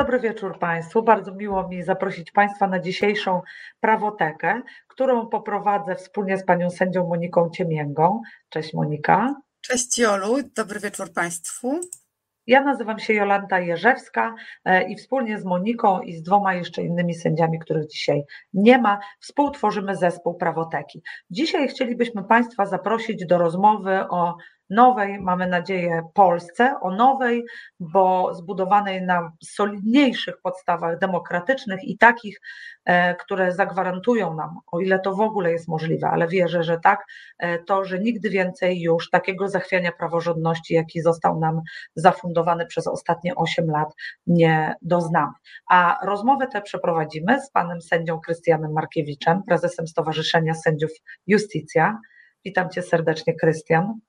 Dobry wieczór Państwu. Bardzo miło mi zaprosić Państwa na dzisiejszą prawotekę, którą poprowadzę wspólnie z panią sędzią Moniką Ciemięgą. Cześć Monika. Cześć Jolu, dobry wieczór Państwu. Ja nazywam się Jolanta Jerzewska e, i wspólnie z Moniką i z dwoma jeszcze innymi sędziami, których dzisiaj nie ma, współtworzymy zespół prawoteki. Dzisiaj chcielibyśmy Państwa zaprosić do rozmowy o nowej, mamy nadzieję, Polsce, o nowej, bo zbudowanej na solidniejszych podstawach demokratycznych i takich, e, które zagwarantują nam, o ile to w ogóle jest możliwe, ale wierzę, że tak, e, to, że nigdy więcej już takiego zachwiania praworządności, jaki został nam zafundowany przez ostatnie 8 lat, nie doznamy. A rozmowę tę przeprowadzimy z panem sędzią Krystianem Markiewiczem, prezesem Stowarzyszenia Sędziów Justicja. Witam cię serdecznie, Krystian.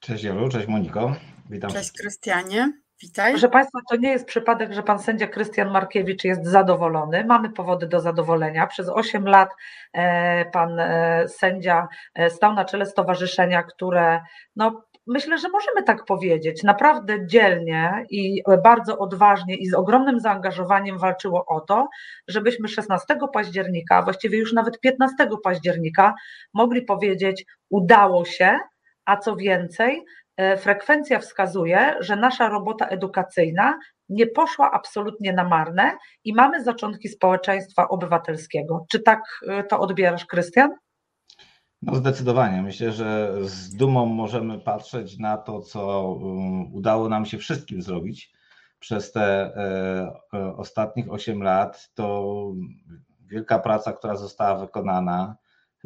Cześć Jolu, cześć Moniko. Witam. Cześć Krystianie. Witaj. Proszę Państwa, to nie jest przypadek, że pan sędzia Krystian Markiewicz jest zadowolony. Mamy powody do zadowolenia. Przez 8 lat e, pan e, sędzia e, stał na czele stowarzyszenia, które no, myślę, że możemy tak powiedzieć, naprawdę dzielnie i bardzo odważnie i z ogromnym zaangażowaniem walczyło o to, żebyśmy 16 października, właściwie już nawet 15 października mogli powiedzieć, udało się, a co więcej, e, frekwencja wskazuje, że nasza robota edukacyjna nie poszła absolutnie na marne i mamy zaczątki społeczeństwa obywatelskiego. Czy tak e, to odbierasz, Krystian? No zdecydowanie. Myślę, że z dumą możemy patrzeć na to, co um, udało nam się wszystkim zrobić przez te e, ostatnich 8 lat. To wielka praca, która została wykonana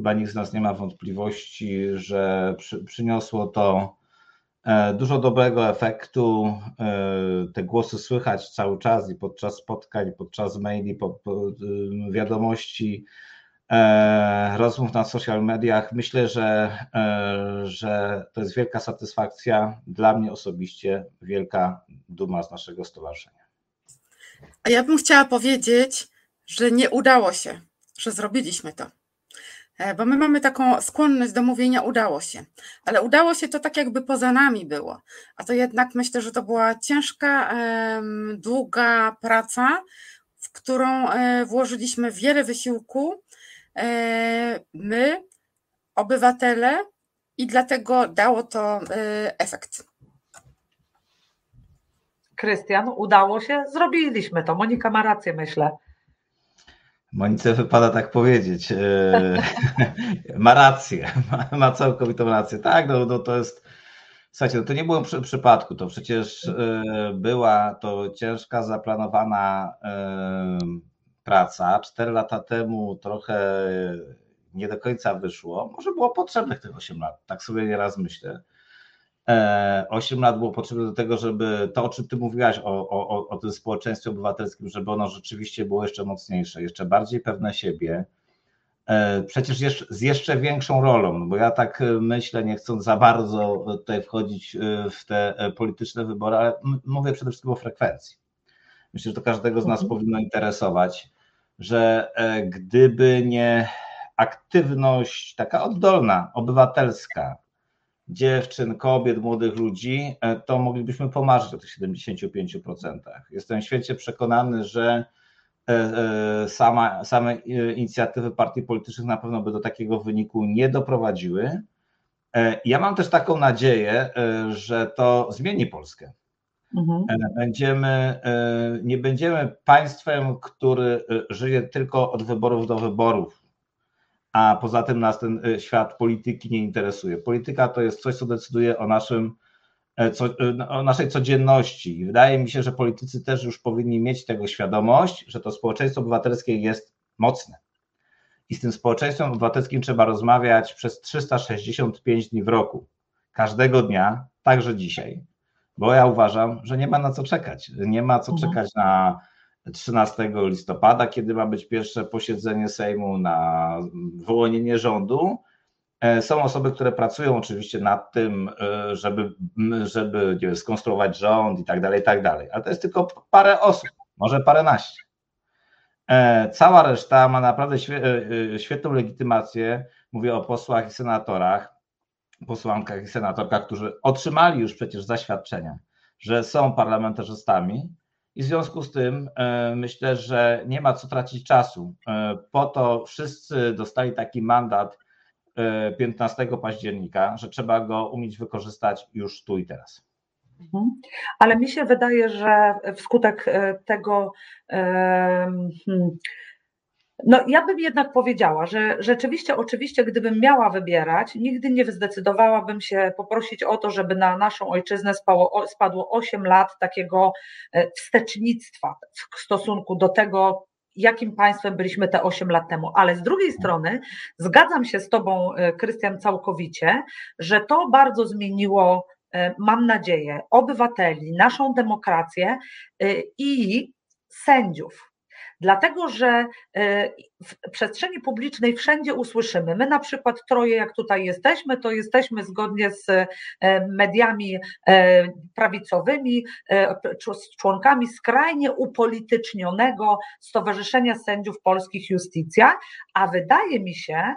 Chyba nikt z nas nie ma wątpliwości, że przy, przyniosło to e, dużo dobrego efektu. E, te głosy słychać cały czas i podczas spotkań, podczas maili, po, po, e, wiadomości, rozmów na social mediach. Myślę, że, że to jest wielka satysfakcja. Dla mnie osobiście wielka duma z naszego stowarzyszenia. A ja bym chciała powiedzieć, że nie udało się, że zrobiliśmy to. E, bo my mamy taką skłonność do mówienia udało się, ale udało się to tak jakby poza nami było, a to jednak myślę, że to była ciężka, długa praca, w którą e, włożyliśmy wiele wysiłku, e, my, obywatele i dlatego dało to efekt. Krystian, udało się, zrobiliśmy to. Monika ma rację, myślę. Monice wypada tak powiedzieć. E, ma rację, ma, ma, całkowitą rację. Tak, no, no to jest. Słuchajcie, no to nie było przy, przypadku. To przecież e, była to ciężka, zaplanowana e, praca. Cztery lata temu trochę nie do końca wyszło. Może było potrzebnych tych 8 lat. Tak sobie nieraz myślę. 8 e, lat było potrzebne do tego, żeby to, o czym ty mówiłaś, o, o, o tym społeczeństwie obywatelskim, żeby ono rzeczywiście było jeszcze mocniejsze, jeszcze bardziej pewne siebie. E, przecież jeszcze, z jeszcze większą rolą, no bo ja tak myślę, nie chcąc za bardzo tutaj wchodzić e, w te polityczne wybory, ale mówię przede wszystkim o frekwencji. Myślę, że to każdego z nas mhm. powinno interesować, że gdyby nie aktywność taka oddolna, obywatelska, dziewczyn, kobiet, młodych ludzi, e, to moglibyśmy pomarzyć o tych 75%. Jestem święcie przekonany, że e, e, sama, same inicjatywy partii politycznych na pewno by do takiego wyniku nie doprowadziły. Ja mam też taką nadzieję, że to zmieni Polskę. Mhm. Będziemy, nie będziemy państwem, który żyje tylko od wyborów do wyborów a poza tym nas ten e, świat polityki nie interesuje. Polityka to jest coś, co decyduje o, naszym, e, co, e, o naszej codzienności. I wydaje mi się, że politycy też już powinni mieć tego świadomość, że to społeczeństwo obywatelskie jest mocne. I z tym społeczeństwem obywatelskim trzeba rozmawiać przez 365 dni w roku. Każdego dnia, także dzisiaj. Bo ja uważam, że nie ma na co czekać. Nie ma co mhm. czekać na 13 listopada, kiedy ma być pierwsze posiedzenie Sejmu na wyłonienie rządu. E, są osoby, które pracują oczywiście nad tym, e, żeby, żeby wiem, skonstruować rząd i tak dalej, i tak dalej, ale to jest tylko parę osób, może paręnaście. E, cała reszta ma naprawdę świetną legitymację. Mówię o posłach i senatorach, posłankach i senatorkach, którzy otrzymali już przecież zaświadczenia, że są parlamentarzystami I w związku z tym myślę, że nie ma co tracić czasu. Po to wszyscy dostali taki mandat 15 października, że trzeba go umieć wykorzystać już tu i teraz. Mhm. Ale mi się wydaje, że wskutek tego. No, ja bym jednak powiedziała, że rzeczywiście, oczywiście, gdybym miała wybierać, nigdy nie zdecydowałabym się poprosić o to, żeby na naszą ojczyznę spało, spadło 8 lat takiego e, wstecznictwa w stosunku do tego, jakim państwem byliśmy te 8 lat temu. Ale z drugiej strony zgadzam się z Tobą, e, Krystian, całkowicie, że to bardzo zmieniło, e, mam nadzieję, obywateli, naszą demokrację i sędziów Dlatego, że e, w przestrzeni publicznej wszędzie usłyszymy. My na przykład troje, jak tutaj jesteśmy, to jesteśmy zgodnie z e, mediami e, prawicowymi, z członkami skrajnie upolitycznionego Stowarzyszenia Sędziów Polskich Justicja, a wydaje mi się,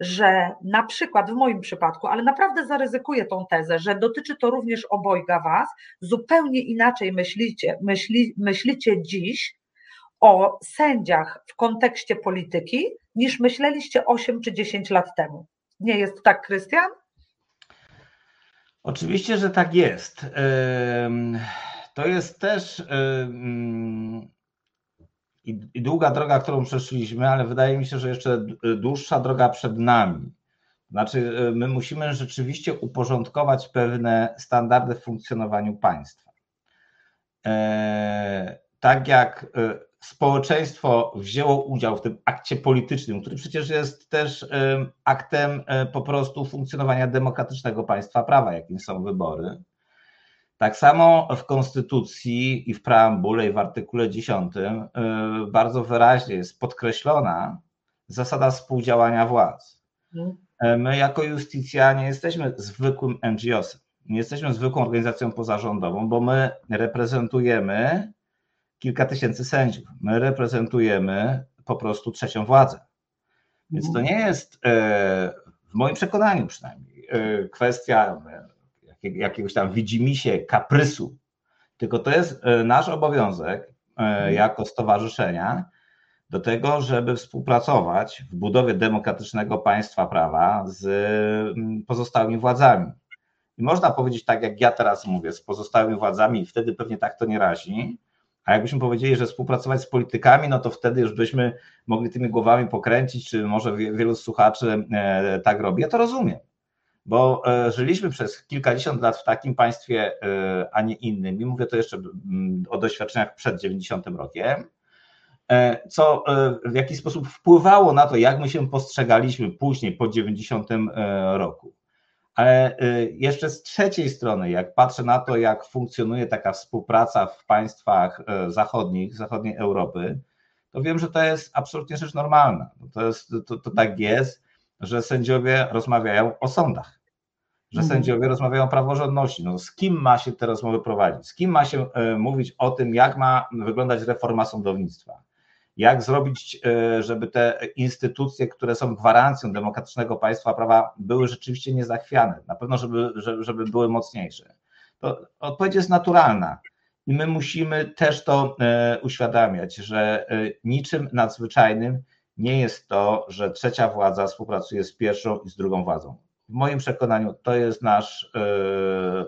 że na przykład w moim przypadku, ale naprawdę zaryzykuję tą tezę, że dotyczy to również obojga Was, zupełnie inaczej myślicie, myśli, myślicie dziś o sędziach w kontekście polityki, niż myśleliście 8 czy 10 lat temu. Nie jest tak, Krystian? Oczywiście, że tak jest. To jest też i długa droga, którą przeszliśmy, ale wydaje mi się, że jeszcze dłuższa droga przed nami. Znaczy, my musimy rzeczywiście uporządkować pewne standardy w funkcjonowaniu państwa. E, tak jak e, społeczeństwo wzięło udział w tym akcie politycznym, który przecież jest też aktem e, po prostu funkcjonowania demokratycznego państwa prawa, jakim są wybory. Tak samo w Konstytucji i w preambule i w artykule 10 e, bardzo wyraźnie jest podkreślona zasada współdziałania władz. Mhm. E, my jako Justicja nie jesteśmy zwykłym NGO-sem, nie jesteśmy zwykłą organizacją pozarządową, bo my reprezentujemy kilka tysięcy sędziów. My reprezentujemy po prostu trzecią władzę. Więc to nie jest, e, w moim przekonaniu przynajmniej, e, kwestia e, jakiegoś tam widzimisię, kaprysu, tylko to jest nasz obowiązek jako stowarzyszenia do tego, żeby współpracować w budowie demokratycznego państwa prawa z pozostałymi władzami. I można powiedzieć tak, jak ja teraz mówię, z pozostałymi władzami, i wtedy pewnie tak to nie razi, a jakbyśmy powiedzieli, że współpracować z politykami, no to wtedy już byśmy mogli tymi głowami pokręcić, czy może wielu słuchaczy e, tak robi. Ja to rozumiem, bo e, żyliśmy przez kilkadziesiąt lat w takim państwie, e, a nie innym. I mówię to jeszcze mm, o doświadczeniach przed 90 rokiem, co w jakiś sposób wpływało na to, jak my się postrzegaliśmy później po 90 roku. Ale y, jeszcze z trzeciej strony, jak patrzę na to, jak funkcjonuje taka współpraca w państwach y, zachodnich, zachodniej Europy, to wiem, że to jest absolutnie rzecz normalna. To, jest, to, to tak jest, że sędziowie rozmawiają o sądach, że mhm. sędziowie rozmawiają o praworządności. No, z kim ma się te rozmowy prowadzić? Z kim ma się y, mówić o tym, jak ma wyglądać reforma sądownictwa? Jak zrobić, e, żeby te instytucje, które są gwarancją demokratycznego państwa prawa, były rzeczywiście niezachwiane, na pewno, żeby, żeby były mocniejsze. To odpowiedź jest naturalna. I my musimy też to e, uświadamiać, że e, niczym nadzwyczajnym nie jest to, że trzecia władza współpracuje z pierwszą i z drugą władzą. W moim przekonaniu to jest nasz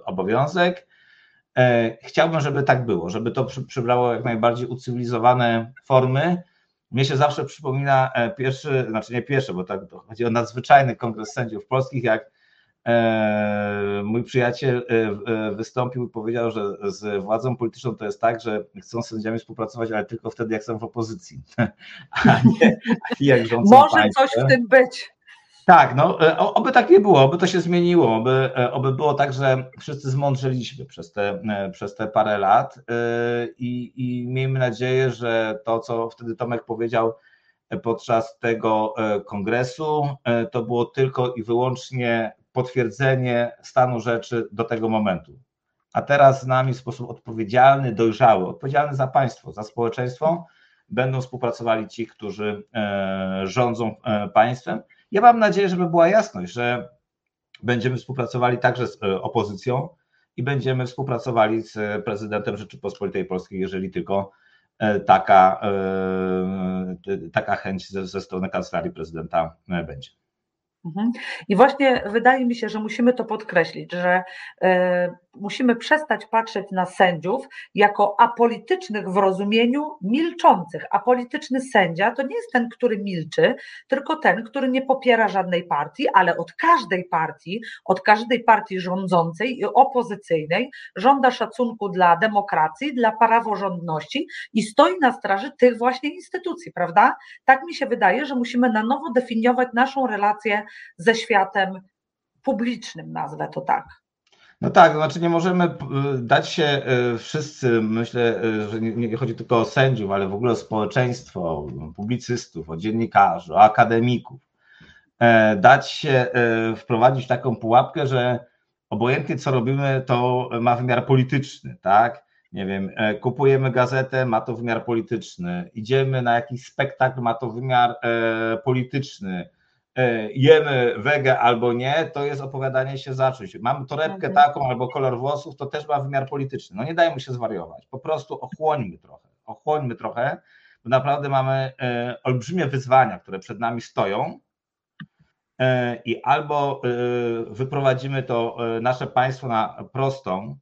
obowiązek chciałbym, żeby tak było, żeby to przybrało jak najbardziej ucywilizowane formy. Mnie się zawsze przypomina e, pierwszy, znaczy nie pierwszy, bo tak chodzi o nadzwyczajny kongres sędziów polskich, jak e, mój przyjaciel wystąpił i powiedział, że z władzą polityczną to jest tak, że chcą z sędziami współpracować, ale tylko wtedy, jak są w opozycji, a nie jak rządzą Może państwem. coś w tym być. Tak, no e, oby tak nie było, oby to się zmieniło, oby, e, oby było tak, że wszyscy zmądrzeliśmy przez te, e, przez te parę lat i, i miejmy nadzieję, że to, co wtedy Tomek powiedział podczas tego kongresu, to było tylko i wyłącznie potwierdzenie stanu rzeczy do tego momentu. A teraz z nami w sposób odpowiedzialny, dojrzały, odpowiedzialny za państwo, za społeczeństwo, będą współpracowali ci, którzy rządzą państwem ja mam nadzieję, żeby była jasność, że będziemy współpracowali także z e, opozycją i będziemy współpracowali z prezydentem Rzeczypospolitej Polskiej, jeżeli tylko taka, taka chęć ze, ze strony kancelarii prezydenta będzie. Mhm. I właśnie wydaje mi się, że musimy to podkreślić, że e, musimy przestać patrzeć na sędziów jako apolitycznych w rozumieniu milczących. Apolityczny sędzia to nie jest ten, który milczy, tylko ten, który nie popiera żadnej partii, ale od każdej partii, od każdej partii rządzącej i opozycyjnej żąda szacunku dla demokracji, dla praworządności i stoi na straży tych właśnie instytucji, prawda? Tak mi się wydaje, że musimy na nowo definiować naszą relację ze światem publicznym, nazwę to tak. No tak, znaczy nie możemy y, dać się y, wszyscy, myślę, y, że nie, chodzi tylko o sędziów, ale w ogóle o społeczeństwo, o publicystów, o dziennikarzy, o akademików, e, dać się wprowadzić taką pułapkę, że obojętnie co robimy, to ma wymiar polityczny, tak? Nie wiem, e, kupujemy gazetę, ma to wymiar polityczny, idziemy na jakiś spektakl, ma to wymiar e, polityczny jemy wege albo nie, to jest opowiadanie się za czymś. Mamy torebkę mhm. taką albo kolor włosów, to też ma wymiar polityczny. No nie dajmy się zwariować. Po prostu ochłońmy trochę. Ochłońmy trochę, bo naprawdę mamy e, olbrzymie wyzwania, które przed nami stoją. E, I albo wyprowadzimy to nasze państwo na prostą,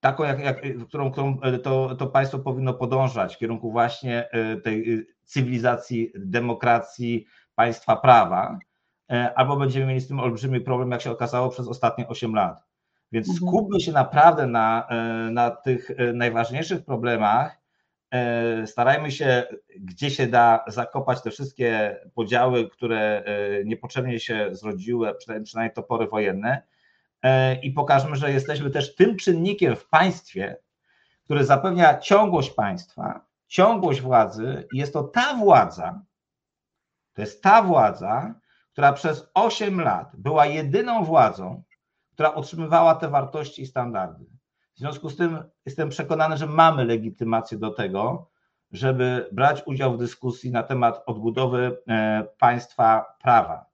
taką, jak, jak, którą, którą to, to państwo powinno podążać w kierunku właśnie tej cywilizacji, demokracji, państwa prawa, e, albo będziemy mieli z tym olbrzymi problem, jak się okazało, przez ostatnie 8 lat. Więc mhm. skupmy się naprawdę na, e, na tych e, najważniejszych problemach. Starajmy się, gdzie się da, zakopać te wszystkie podziały, które niepotrzebnie się zrodziły, przynajmniej topory wojenne, i pokażmy, że jesteśmy też tym czynnikiem w państwie, który zapewnia ciągłość państwa, ciągłość władzy, i jest to ta władza, to jest ta władza, która przez 8 lat była jedyną władzą, która otrzymywała te wartości i standardy. W związku z tym jestem przekonany, że mamy legitymację do tego, żeby brać udział w dyskusji na temat odbudowy e, państwa prawa.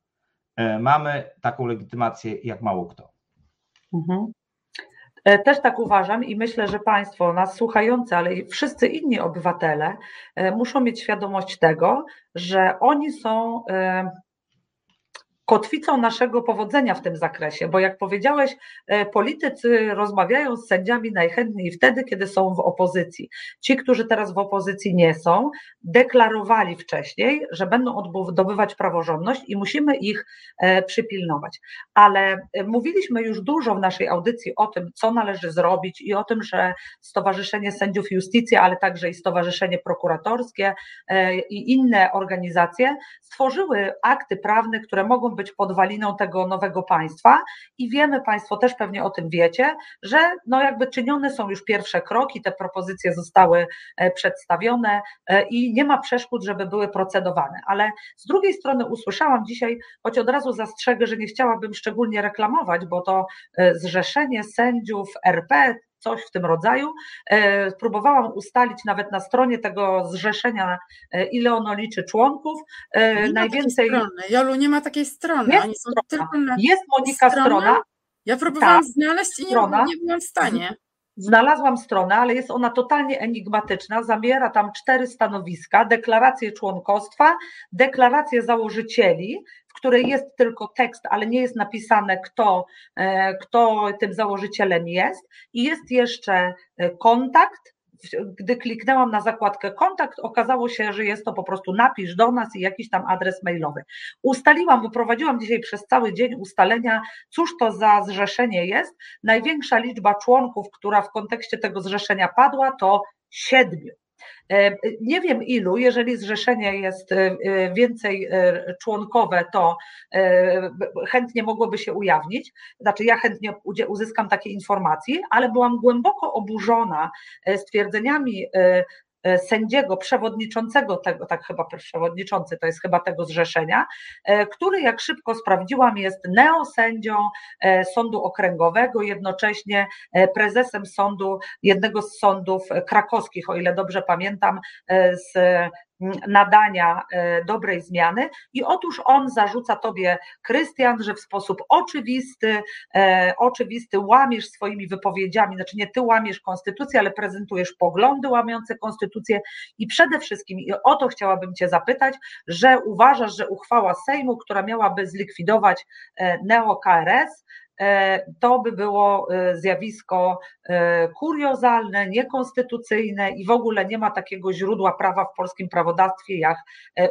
E, mamy taką legitymację jak mało kto. Mhm. E, też tak uważam i myślę, że Państwo, nas słuchający, ale i wszyscy inni obywatele muszą mieć świadomość tego, że oni są kotwicą naszego powodzenia w tym zakresie, bo jak powiedziałeś, e, politycy rozmawiają z sędziami najchętniej wtedy, kiedy są w opozycji. Ci, którzy teraz w opozycji nie są, deklarowali wcześniej, że będą odbudowywać praworządność i musimy ich e, przypilnować. Ale e, mówiliśmy już dużo w naszej audycji o tym, co należy zrobić i o tym, że Stowarzyszenie Sędziów Justicji, ale także i Stowarzyszenie Prokuratorskie i inne organizacje stworzyły akty prawne, które mogą być być podwaliną tego nowego państwa i wiemy, Państwo też pewnie o tym wiecie, że no jakby czynione są już pierwsze kroki, te propozycje zostały e, przedstawione e, i nie ma przeszkód, żeby były procedowane. Ale z drugiej strony usłyszałam dzisiaj, choć od razu zastrzegę, że nie chciałabym szczególnie reklamować, bo to e, zrzeszenie sędziów RP, coś w tym rodzaju. E, próbowałam ustalić nawet na stronie tego zrzeszenia, e, ile ono liczy członków. E, nie Najwięcej. Jolu, nie ma takiej strony. Jest, strona. jest Monika strona. strona. Ja próbowałam tak, znaleźć i nie, nie byłam w stanie. Znalazłam stronę, ale jest ona totalnie enigmatyczna. Zawiera tam cztery stanowiska: deklarację członkostwa, deklarację założycieli, w której jest tylko tekst, ale nie jest napisane, kto, e, kto tym założycielem jest, i jest jeszcze e, kontakt. Gdy kliknęłam na zakładkę kontakt, okazało się, że jest to po prostu napisz do nas i jakiś tam adres mailowy. Ustaliłam, wyprowadziłam dzisiaj przez cały dzień ustalenia, cóż to za zrzeszenie jest. Największa liczba członków, która w kontekście tego zrzeszenia padła, to siedmiu. E, nie wiem ilu, jeżeli zrzeszenie jest e, więcej e, członkowe, to chętnie mogłoby się ujawnić. Znaczy, ja chętnie uzyskam takie informacje, ale byłam głęboko oburzona stwierdzeniami sędziego, przewodniczącego tego, tak chyba przewodniczący to jest chyba tego zrzeszenia, e, który jak szybko sprawdziłam jest neosędzią e, sądu okręgowego, jednocześnie prezesem sądu, jednego z sądów krakowskich, o ile dobrze pamiętam, z nadania dobrej zmiany. I otóż on zarzuca tobie, Krystian, że w sposób oczywisty, oczywisty łamiesz swoimi wypowiedziami, znaczy nie ty łamiesz konstytucję, ale prezentujesz poglądy łamiące konstytucję i przede wszystkim, i o to chciałabym cię zapytać, że uważasz, że uchwała Sejmu, która miałaby zlikwidować neo-KRS, E, to by było e, zjawisko e, kuriozalne, niekonstytucyjne i w ogóle nie ma takiego źródła prawa w polskim prawodawstwie jak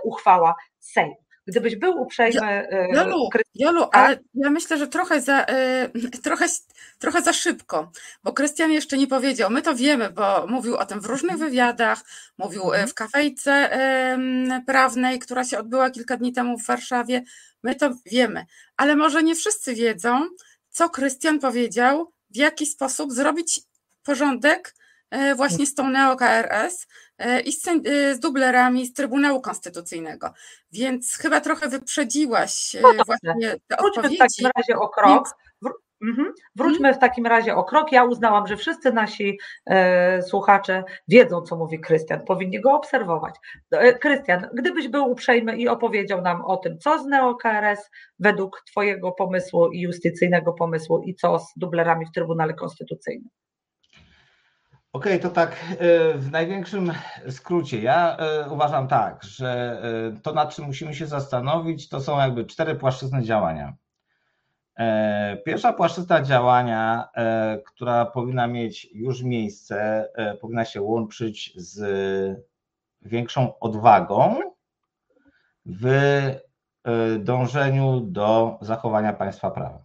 uchwała Sejmu. Gdybyś był uprzejmy. Jolu, Jolu tak? ale ja myślę, że trochę za, trochę, trochę za szybko, bo Krystian jeszcze nie powiedział. My to wiemy, bo mówił o tym w różnych mhm. wywiadach, mówił mhm. w kafejce prawnej, która się odbyła kilka dni temu w Warszawie. My to wiemy, ale może nie wszyscy wiedzą, co Krystian powiedział, w jaki sposób zrobić porządek e, właśnie z tą neo-KRS e, i z, e, z dublerami z Trybunału Konstytucyjnego. Więc chyba trochę wyprzedziłaś no właśnie te odpowiedzi. w takim razie o krok. Mhm. Wróćmy w takim razie o krok. Ja uznałam, że wszyscy nasi e, słuchacze wiedzą, co mówi Krystian. Powinni go obserwować. E, Krystian, gdybyś był uprzejmy i opowiedział nam o tym, co z NeoKRS według Twojego pomysłu i justycyjnego pomysłu i co z dublerami w Trybunale Konstytucyjnym. Okej, okay, to tak e, w największym skrócie. Ja e, uważam tak, że e, to, nad czym musimy się zastanowić, to są jakby cztery płaszczyzny działania. E, pierwsza płaszczyzna działania, e, która powinna mieć już miejsce, e, powinna się łączyć z większą odwagą w dążeniu do zachowania państwa prawa.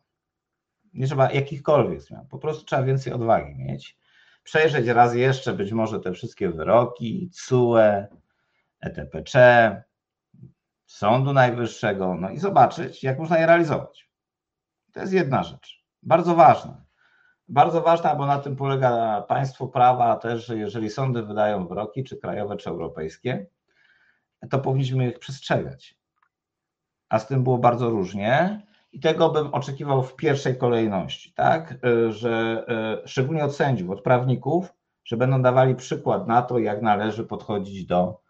Nie trzeba jakichkolwiek zmian, po prostu trzeba więcej odwagi mieć. Przejrzeć raz jeszcze być może te wszystkie wyroki, CUE, ETPC, Sądu Najwyższego, no i zobaczyć, jak można je realizować. To jest jedna rzecz, bardzo ważna. Bardzo ważna, bo na tym polega państwo prawa też, że jeżeli sądy wydają wyroki, czy krajowe, czy europejskie, to powinniśmy ich przestrzegać. A z tym było bardzo różnie i tego bym oczekiwał w pierwszej kolejności, tak? Że e, szczególnie od sędziów, od prawników, że będą dawali przykład na to, jak należy podchodzić do e,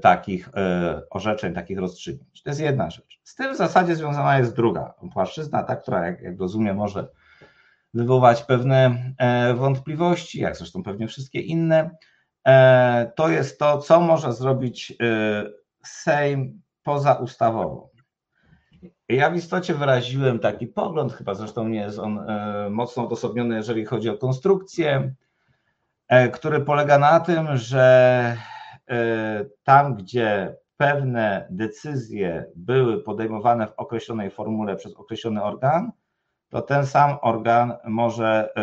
takich e, orzeczeń, takich rozstrzygnięć. To jest jedna rzecz. Z tym w zasadzie związana jest druga płaszczyzna, ta, która, jak, jak rozumiem, może wywołać pewne e, wątpliwości, jak zresztą pewnie wszystkie inne. E, to jest to, co może zrobić e, Sejm pozaustawowo. Ja w istocie wyraziłem taki pogląd, chyba zresztą nie jest on mocno odosobniony, jeżeli chodzi o konstrukcję, który polega na tym, że tam, gdzie pewne decyzje były podejmowane w określonej formule przez określony organ, to ten sam organ może e,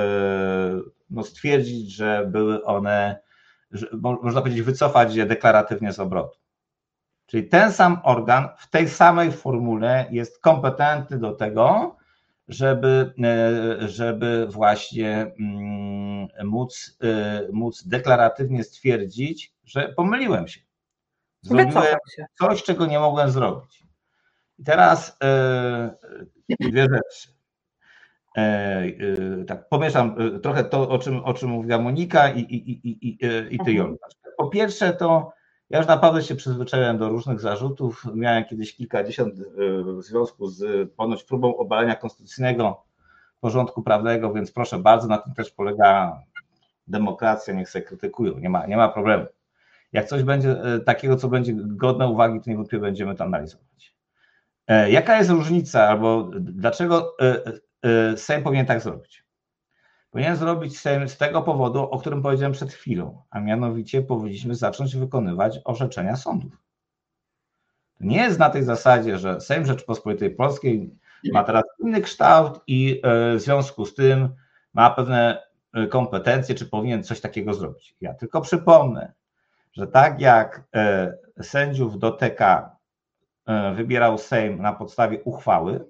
no, stwierdzić, że były one, że, można powiedzieć, wycofać je deklaratywnie z obrotu. Czyli ten sam organ w tej samej formule jest kompetentny do tego, żeby, e, żeby właśnie mm, móc, e, móc deklaratywnie stwierdzić, że pomyliłem się. Zrobiłem coś, czego nie mogłem zrobić. I teraz yy, dwie rzeczy. Yy, tak, pomieszam trochę to, o czym, o czym mówiła Monika i, i, i, i, i ty, mhm. Jolka. Po pierwsze, to ja już naprawdę się przyzwyczaiłem do różnych zarzutów. Miałem kiedyś kilkadziesiąt w związku z ponoć próbą obalenia konstytucyjnego porządku prawnego, więc proszę bardzo, na tym też polega demokracja, niech się krytykują, nie ma, nie ma problemu. Jak coś będzie e, takiego, co będzie godne uwagi, to niewątpliwie będziemy to analizować. E, jaka jest różnica, albo dlaczego e, Sejm powinien tak zrobić? Powinien zrobić Sejm z tego powodu, o którym powiedziałem przed chwilą, a mianowicie powinniśmy zacząć wykonywać orzeczenia sądów. Nie jest na tej zasadzie, że Sejm Rzeczypospolitej Polskiej ma teraz inny kształt i w związku z tym ma pewne kompetencje, czy powinien coś takiego zrobić. Ja tylko przypomnę, że tak jak e, sędziów do TK e, wybierał Sejm na podstawie uchwały,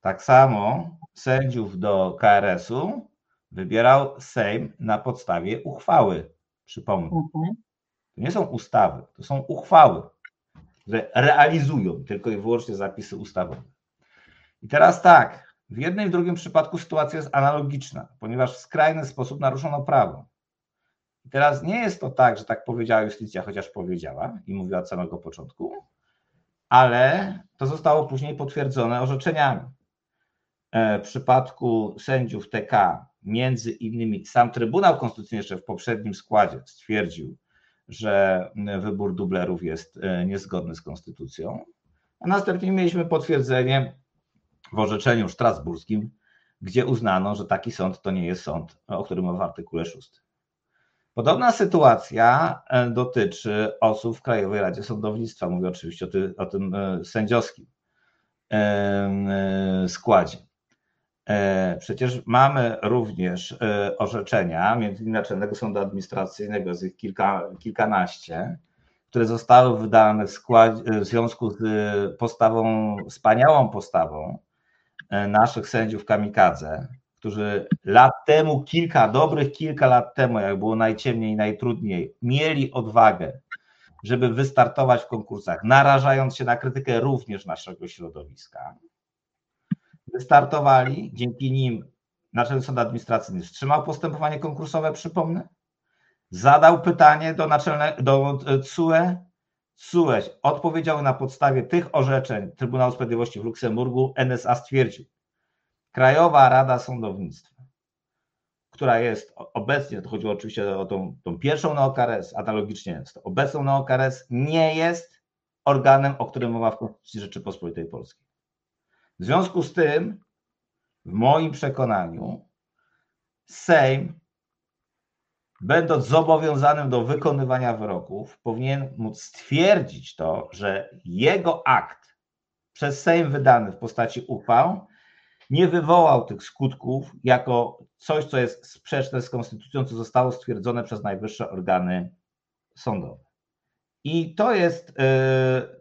tak samo sędziów do KRS-u wybierał Sejm na podstawie uchwały. Przypomnę. Mhm. To nie są ustawy, to są uchwały, które realizują tylko i wyłącznie zapisy ustawowe. I teraz tak, w jednym i w drugim przypadku sytuacja jest analogiczna, ponieważ w skrajny sposób naruszono prawo. I teraz nie jest to tak, że tak powiedziała Justicja, chociaż powiedziała i mówiła od samego początku, ale to zostało później potwierdzone orzeczeniami. E, w przypadku sędziów TK, między innymi sam Trybunał Konstytucyjny jeszcze w poprzednim składzie stwierdził, że wybór dublerów jest e, niezgodny z konstytucją, a następnie mieliśmy potwierdzenie w orzeczeniu strasburskim, gdzie uznano, że taki sąd to nie jest sąd, o którym mowa w artykule 6. Podobna sytuacja e, dotyczy osób w Krajowej Radzie Sądownictwa. Mówię oczywiście o, o tym e, sędziowskim składzie. Przecież mamy również orzeczenia, między innymi Naczelnego Sądu Administracyjnego, z ich kilka, kilkanaście, które zostały wydane w, składzie, w związku z postawą, wspaniałą postawą naszych sędziów kamikadze, którzy lat temu, kilka, dobrych kilka lat temu, jak było najciemniej, najtrudniej, mieli odwagę, żeby wystartować w konkursach, narażając się na krytykę również naszego środowiska. Wystartowali, dzięki nim Naczelny Sąd Administracyjny wstrzymał postępowanie konkursowe, przypomnę, zadał pytanie do, naczelne, do CUE, CUE odpowiedział na podstawie tych orzeczeń Trybunału Sprawiedliwości w Luksemburgu, NSA stwierdził, Krajowa Rada Sądownictwa, która jest obecnie, to chodziło oczywiście o tą, tą pierwszą neokares, analogicznie jest to obecną neokares, nie jest organem, o którym mowa w Konstytucji Rzeczypospolitej Polskiej. W związku z tym, w moim przekonaniu, Sejm, będąc zobowiązanym do wykonywania wyroków, powinien móc stwierdzić to, że jego akt przez Sejm wydany w postaci uchwał nie wywołał tych skutków jako coś, co jest sprzeczne z konstytucją, co zostało stwierdzone przez najwyższe organy sądowe. I to jest y,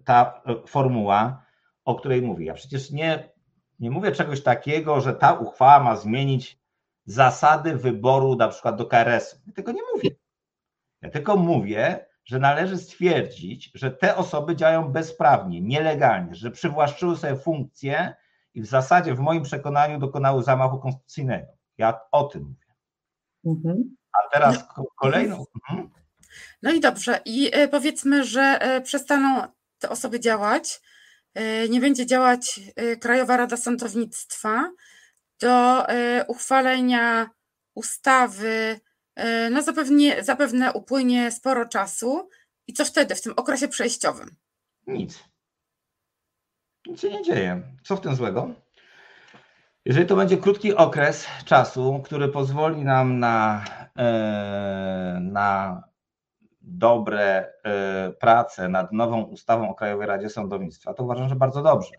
ta formuła, o której mówię. Ja przecież nie, nie mówię czegoś takiego, że ta uchwała ma zmienić zasady wyboru na przykład do KRS-u. Ja tego nie mówię. Ja tylko mówię, że należy stwierdzić, że te osoby działają bezprawnie, nielegalnie, że przywłaszczyły sobie funkcje i w zasadzie w moim przekonaniu dokonały zamachu konstytucyjnego. Ja o tym mówię. Mhm. A teraz no. kolejną. Mhm. No i dobrze. I e, powiedzmy, że e, przestaną te osoby działać. E, nie będzie działać Krajowa Rada Sądownictwa do uchwalenia ustawy. No zapewne, zapewne upłynie sporo czasu. I co wtedy w tym okresie przejściowym? Nic. Nic się nie dzieje. Co w tym złego? Jeżeli to będzie krótki okres czasu, który pozwoli nam na, e, na dobre e, prace nad nową ustawą o Krajowej Radzie Sądownictwa, to uważam, że bardzo dobrze.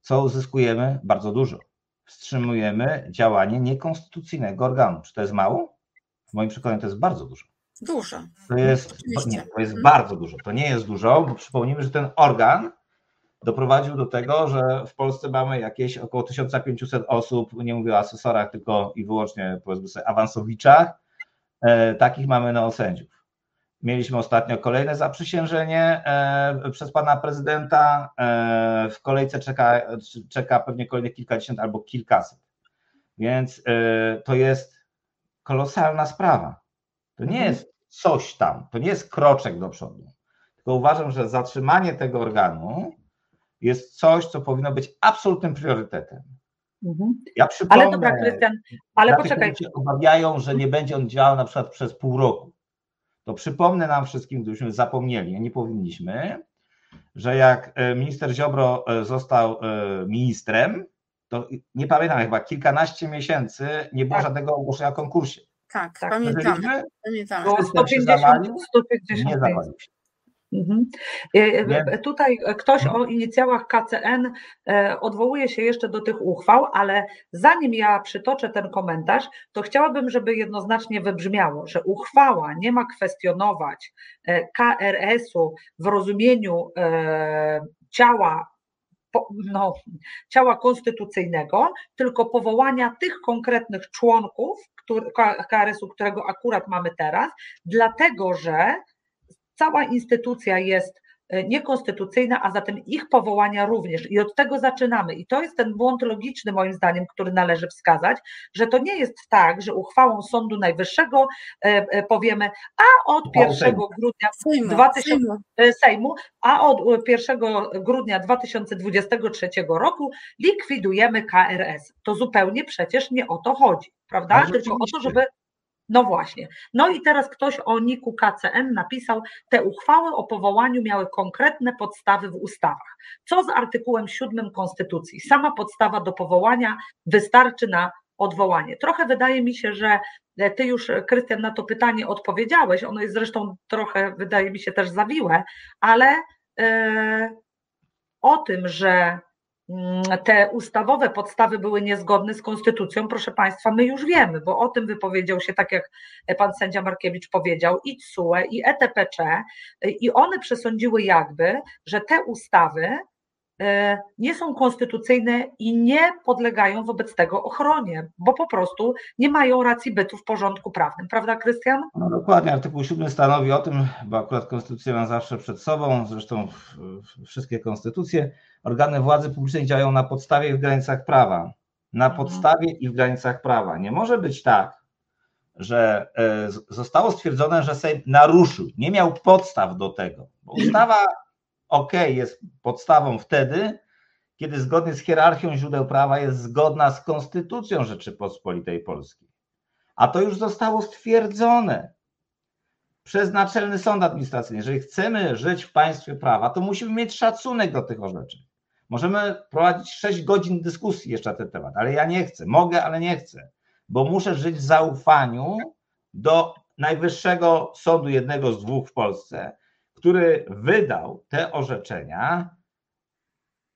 Co uzyskujemy? Bardzo dużo. Wstrzymujemy działanie niekonstytucyjnego organu. Czy to jest mało? W moim przekonaniu to jest bardzo dużo. Dużo. To jest, nie, to jest bardzo dużo. To nie jest dużo, bo przypomnijmy, że ten organ doprowadził do tego, że w Polsce mamy jakieś około 1500 osób, nie mówię o asesorach, tylko i wyłącznie powiedzmy sobie awansowiczach, e, takich mamy neosędziów. Mieliśmy ostatnio kolejne zaprzysiężenie e, przez pana prezydenta. E, w kolejce czeka, czeka pewnie kolejnych kilkadziesiąt albo kilkaset. Więc to jest kolosalna sprawa. To nie jest coś tam, to nie jest kroczek do przodu. Tylko uważam, że zatrzymanie tego organu jest coś, co powinno być absolutnym priorytetem. Mhm. Ja przypomnę, ale dobra, Krystian, ale poczekaj. Się obawiają, że nie będzie on działał na przykład przez pół roku. To przypomnę nam wszystkim, gdybyśmy zapomnieli, a nie powinniśmy, że jak e, minister Ziobro e, został e, ministrem, to nie pamiętam, chyba kilkanaście miesięcy nie było tak. żadnego ogłoszenia o konkursie. Tak, tak pamiętamy. pamiętamy. Było 150, 150 nie zapalił się. Mhm. E, e, tutaj ktoś o inicjałach KCN e, odwołuje się jeszcze do tych uchwał, ale zanim ja przytoczę ten komentarz, to chciałabym, żeby jednoznacznie wybrzmiało, że uchwała nie ma kwestionować KRS-u w rozumieniu ciała no, ciała konstytucyjnego, tylko powołania tych konkretnych członków KRS-u, którego akurat mamy teraz, dlatego że cała instytucja jest e, niekonstytucyjne, a zatem ich powołania również. I od tego zaczynamy. I to jest ten błąd logiczny, moim zdaniem, który należy wskazać, że to nie jest tak, że uchwałą Sądu Najwyższego e, powiemy, a od 1 grudnia Sejmu, 2000, Sejmu, a od 1 grudnia 2023 roku likwidujemy KRS. To zupełnie przecież nie o to chodzi, prawda? Tylko o to, żeby no właśnie. No i teraz ktoś o Niku KCN napisał, te uchwały o powołaniu miały konkretne podstawy w ustawach. Co z artykułem 7 Konstytucji? Sama podstawa do powołania wystarczy na odwołanie. Trochę wydaje mi się, że ty już, Krystian, na to pytanie odpowiedziałeś. Ono jest zresztą trochę, wydaje mi się, też zawiłe, ale yy, o tym, że te ustawowe podstawy były niezgodne z konstytucją, proszę Państwa, my już wiemy, bo o tym wypowiedział się, tak jak pan sędzia Markiewicz powiedział, i TSUE, i ETPC, i one przesądziły jakby, że te ustawy nie są konstytucyjne i nie podlegają wobec tego ochronie, bo po prostu nie mają racji bytu w porządku prawnym. Prawda, Krystian? No dokładnie, artykuł 7 stanowi o tym, bo akurat konstytucję mam zawsze przed sobą, zresztą wszystkie konstytucje, organy władzy publicznej działają na podstawie i w granicach prawa. Na mhm. podstawie i w granicach prawa. Nie może być tak, że e, zostało stwierdzone, że Sejm naruszył, nie miał podstaw do tego. Bo ustawa, ok, jest podstawą wtedy, kiedy zgodnie z hierarchią źródeł prawa jest zgodna z Konstytucją Rzeczypospolitej Polskiej. A to już zostało stwierdzone przez Naczelny Sąd Administracyjny. Jeżeli chcemy żyć w państwie prawa, to musimy mieć szacunek do tych orzeczeń. Możemy prowadzić 6 godzin dyskusji jeszcze na ten temat, ale ja nie chcę. Mogę, ale nie chcę, bo muszę żyć w zaufaniu do najwyższego sądu, jednego z dwóch w Polsce, który wydał te orzeczenia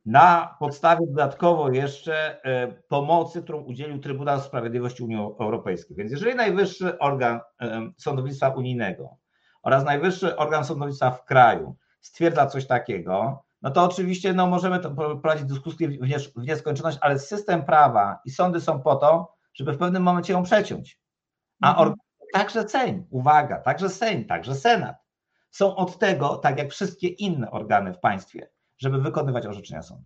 na podstawie dodatkowo jeszcze e, pomocy, którą udzielił Trybunał Sprawiedliwości Unii Europejskiej. Więc jeżeli najwyższy organ e, sądownictwa unijnego oraz najwyższy organ sądownictwa w kraju stwierdza coś takiego, no to oczywiście no, możemy to prowadzić dyskusję w nieskończoność, ale system prawa i sądy są po to, żeby w pewnym momencie ją przeciąć. A mhm. także Sejm, uwaga, także Sejm, także Senat są od tego, tak jak wszystkie inne organy w państwie, żeby wykonywać orzeczenia sądu.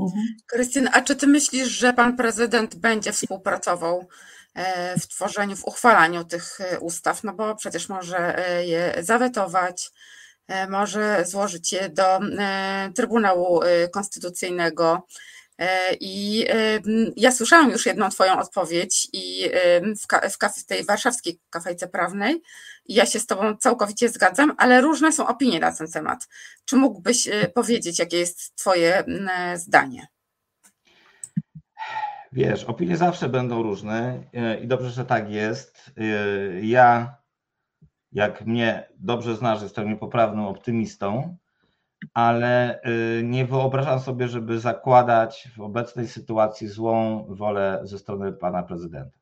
Mhm. Krystian, a czy ty myślisz, że pan prezydent będzie współpracował e, w tworzeniu, w uchwalaniu tych e, ustaw? No bo przecież może e, je zawetować, może złożyć je do Trybunału Konstytucyjnego. I ja słyszałam już jedną Twoją odpowiedź i w, w, w tej warszawskiej kafejce prawnej i ja się z Tobą całkowicie zgadzam, ale różne są opinie na ten temat. Czy mógłbyś powiedzieć, jakie jest Twoje zdanie? Wiesz, opinie zawsze będą różne i dobrze, że tak jest. Ja jak mnie dobrze znasz, jestem niepoprawnym optymistą, ale y, nie wyobrażam sobie, żeby zakładać w obecnej sytuacji złą wolę ze strony pana prezydenta.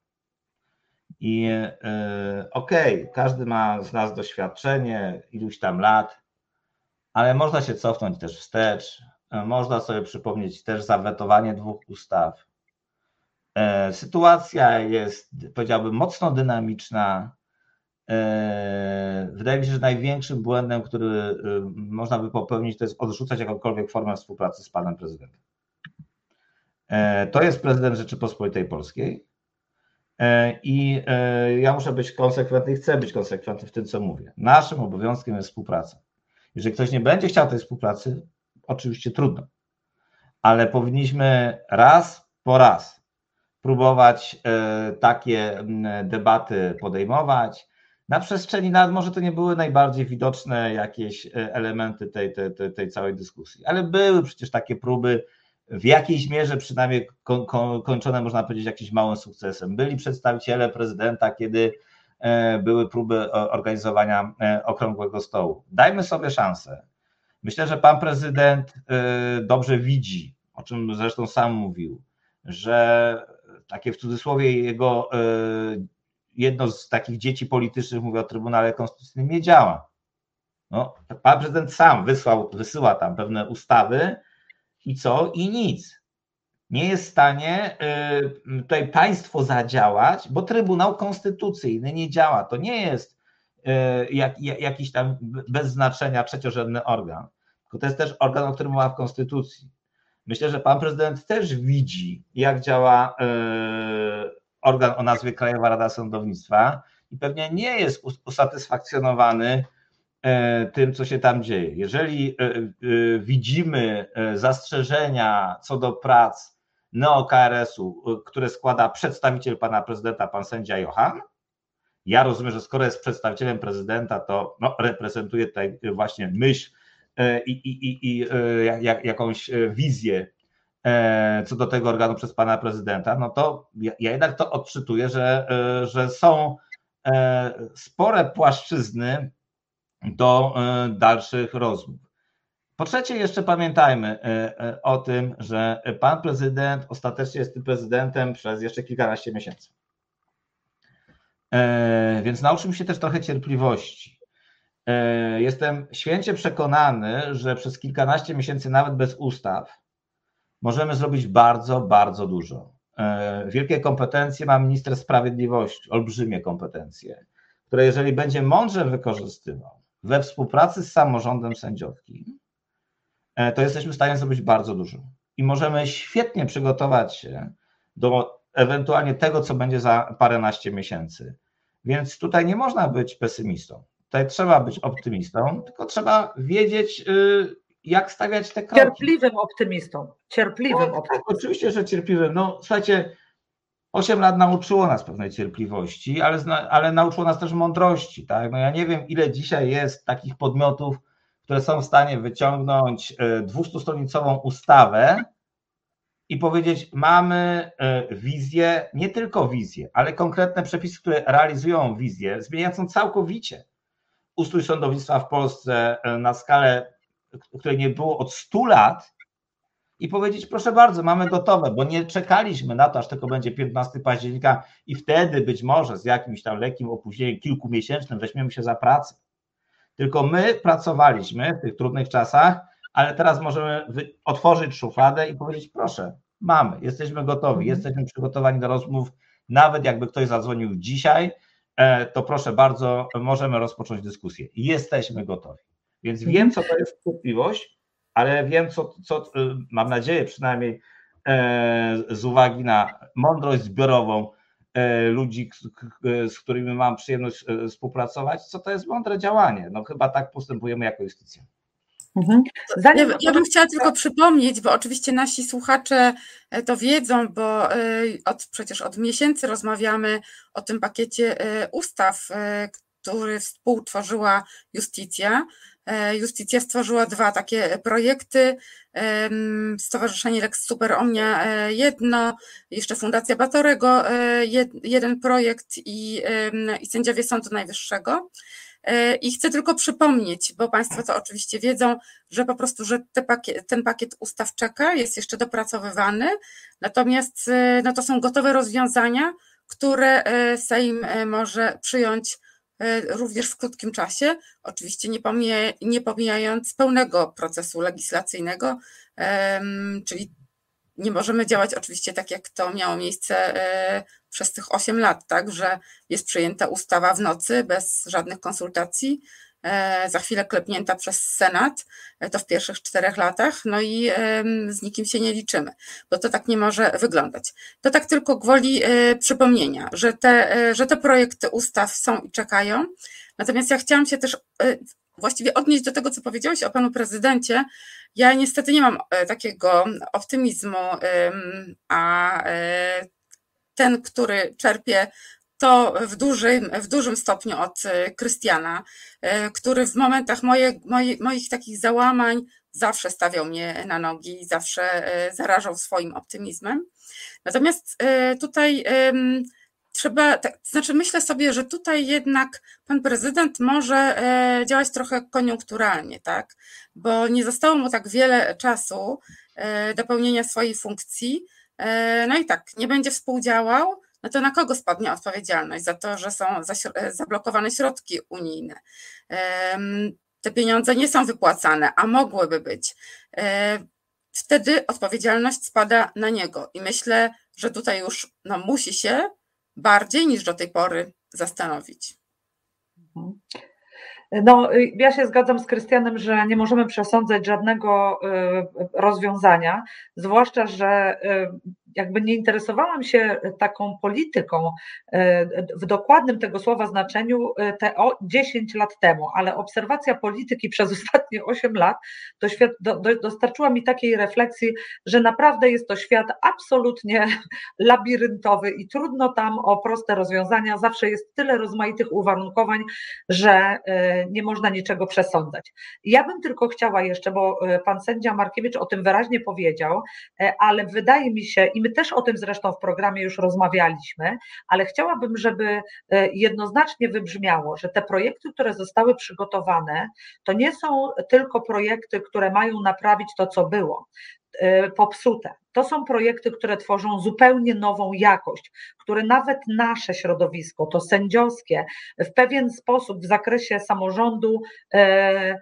I y, okej, okay, każdy ma z nas doświadczenie, iluś tam lat, ale można się cofnąć też wstecz. Można sobie przypomnieć też zawetowanie dwóch ustaw. Sytuacja jest, powiedziałbym, mocno dynamiczna. E, wydaje mi się, że największym błędem, który e, można by popełnić, to jest odrzucać jakąkolwiek formę współpracy z panem prezydentem. E, to jest prezydent Rzeczypospolitej Polskiej i ja muszę być konsekwentny i chcę być konsekwentny w tym, co mówię. Naszym obowiązkiem jest współpraca. Jeżeli ktoś nie będzie chciał tej współpracy, oczywiście trudno, ale powinniśmy raz po raz próbować takie debaty podejmować, na przestrzeni lat może to nie były najbardziej widoczne jakieś e, elementy tej, tej, tej, tej całej dyskusji, ale były przecież takie próby, w jakiejś mierze przynajmniej kończone, można powiedzieć, jakimś małym sukcesem. Byli przedstawiciele prezydenta, kiedy e, były próby organizowania e, okrągłego stołu. Dajmy sobie szansę. Myślę, że pan prezydent dobrze widzi, o czym zresztą sam mówił, że takie w cudzysłowie jego jedno z takich dzieci politycznych, mówię o Trybunale Konstytucyjnym, nie działa. No, pan prezydent sam wysłał, wysyła tam pewne ustawy i co? I nic. Nie jest w stanie y, tutaj państwo zadziałać, bo Trybunał Konstytucyjny nie działa. To nie jest y, jak, jakiś tam bez znaczenia trzeciorzędny organ. tylko to jest też organ, o którym mowa w Konstytucji. Myślę, że pan prezydent też widzi, jak działa organ o nazwie Krajowa Rada Sądownictwa i pewnie nie jest usatysfakcjonowany tym, co się tam dzieje. Jeżeli widzimy zastrzeżenia co do prac neo-KRS-u, które składa przedstawiciel pana prezydenta, pan sędzia Johan. Ja rozumiem, że skoro jest przedstawicielem prezydenta, to no, reprezentuje tutaj właśnie myśl i, i, i, i jak, jakąś wizję co do tego organu przez pana prezydenta, no to ja, jednak to odczytuję, że, że są spore płaszczyzny do dalszych rozmów. Po trzecie, jeszcze pamiętajmy e, e, o tym, że pan prezydent ostatecznie jest tym prezydentem przez jeszcze kilkanaście miesięcy. E, więc nauczymy się też trochę cierpliwości. Jestem święcie przekonany, że przez kilkanaście miesięcy, nawet bez ustaw, możemy zrobić bardzo, bardzo dużo. Wielkie kompetencje ma minister sprawiedliwości, olbrzymie kompetencje, które jeżeli będzie mądrze wykorzystywał we współpracy z samorządem sędziowskim, E, to jesteśmy w stanie zrobić bardzo dużo. I możemy świetnie przygotować się do ewentualnie tego, co będzie za paręnaście miesięcy. Więc tutaj nie można być pesymistą. Tutaj trzeba być optymistą, tylko trzeba wiedzieć, y, jak stawiać te kroki. Cierpliwym optymistą. Cierpliwym no, optymistą. Tak, oczywiście, że cierpliwym. No słuchajcie, 8 lat nauczyło nas pewnej cierpliwości, ale, ale nauczyło nas też mądrości. Tak? No ja nie wiem, ile dzisiaj jest takich podmiotów, które są w stanie wyciągnąć 200-stronicową e, ustawę i powiedzieć: Mamy e, wizję, nie tylko wizję, ale konkretne przepisy, które realizują wizję, zmieniającą całkowicie ustrój sądownictwa w Polsce e, na skalę, której nie było od 100 lat, i powiedzieć: Proszę bardzo, mamy gotowe, bo nie czekaliśmy na to, aż tylko będzie 15 października, i wtedy być może z jakimś tam lekkim opóźnieniem kilkumiesięcznym weźmiemy się za pracę. Tylko my pracowaliśmy w tych trudnych czasach, ale teraz możemy otworzyć szufladę i powiedzieć: proszę, mamy, jesteśmy gotowi, mhm. jesteśmy przygotowani do rozmów. Nawet jakby ktoś zadzwonił dzisiaj, e, to proszę bardzo, możemy rozpocząć dyskusję. Jesteśmy gotowi. Więc mhm. wiem, co to jest cierpliwość, ale wiem, co, co e, mam nadzieję przynajmniej e, z uwagi na mądrość zbiorową, E, ludzi, z którymi mam przyjemność e, współpracować, co to jest mądre działanie. No chyba tak postępujemy jako instytucja. Mhm. Ja, ja, bym chciała tylko przypomnieć, bo oczywiście nasi słuchacze to wiedzą, bo od, przecież od miesięcy rozmawiamy o tym pakiecie ustaw, który współtworzyła Justicja. E, Justicja stworzyła dwa takie projekty. Stowarzyszenie Lex Super Omnia e, jedno, jeszcze Fundacja Batorego e, jeden projekt i, i sędziowie Sądu Najwyższego. I chcę tylko przypomnieć, bo Państwo to oczywiście wiedzą, że po prostu, że pakiet, ten pakiet ustaw czeka, jest jeszcze dopracowywany, natomiast no to są gotowe rozwiązania, które Sejm może przyjąć również w krótkim czasie, oczywiście nie, pomija, nie pomijając pełnego procesu legislacyjnego, czyli nie możemy działać oczywiście tak, jak to miało miejsce e, przez tych 8 lat, tak, że jest przyjęta ustawa w nocy bez żadnych konsultacji, E, za chwilę klepnięta przez Senat, e, to w pierwszych czterech latach, no i z nikim się nie liczymy, bo to tak nie może wyglądać. To tak tylko gwoli e, przypomnienia, że te, że te projekty ustaw są i czekają. Natomiast ja chciałam się też właściwie odnieść do tego, co powiedziałeś o panu prezydencie. Ja niestety nie mam takiego optymizmu, a ten, który czerpie to w dużym, w dużym stopniu od e, Krystiana, e, który w momentach moje, moje, moich takich załamań zawsze stawiał mnie na nogi i zawsze e, zarażał swoim optymizmem. Natomiast tutaj trzeba, tak, znaczy myślę sobie, że tutaj jednak pan prezydent może działać trochę koniunkturalnie, tak? Bo nie zostało mu tak wiele czasu do pełnienia swojej funkcji. No i tak, nie będzie współdziałał, no to na kogo spadnie odpowiedzialność za to, że są zablokowane środki unijne? Te pieniądze nie są wypłacane, a mogłyby być. Wtedy odpowiedzialność spada na niego i myślę, że tutaj już no, musi się bardziej niż do tej pory zastanowić. Mhm. No, ja się zgadzam z Krystianem, że nie możemy przesądzać żadnego rozwiązania, zwłaszcza, że jakby nie interesowałam się taką polityką e, w dokładnym tego słowa znaczeniu e, te 10 lat temu, ale obserwacja polityki przez ostatnie 8 lat do, do, dostarczyła mi takiej refleksji, że naprawdę jest to świat absolutnie labiryntowy i trudno tam o proste rozwiązania. Zawsze jest tyle rozmaitych uwarunkowań, że e, nie można niczego przesądzać. Ja bym tylko chciała jeszcze, bo pan sędzia Markiewicz o tym wyraźnie powiedział, ale wydaje mi się, i my też o tym zresztą w programie już rozmawialiśmy, ale chciałabym, żeby e, jednoznacznie wybrzmiało, że te projekty, które zostały przygotowane, to nie są tylko projekty, które mają naprawić to, co było e, popsute. To są projekty, które tworzą zupełnie nową jakość, które nawet nasze środowisko, to sędziowskie, w pewien sposób w zakresie samorządu, e,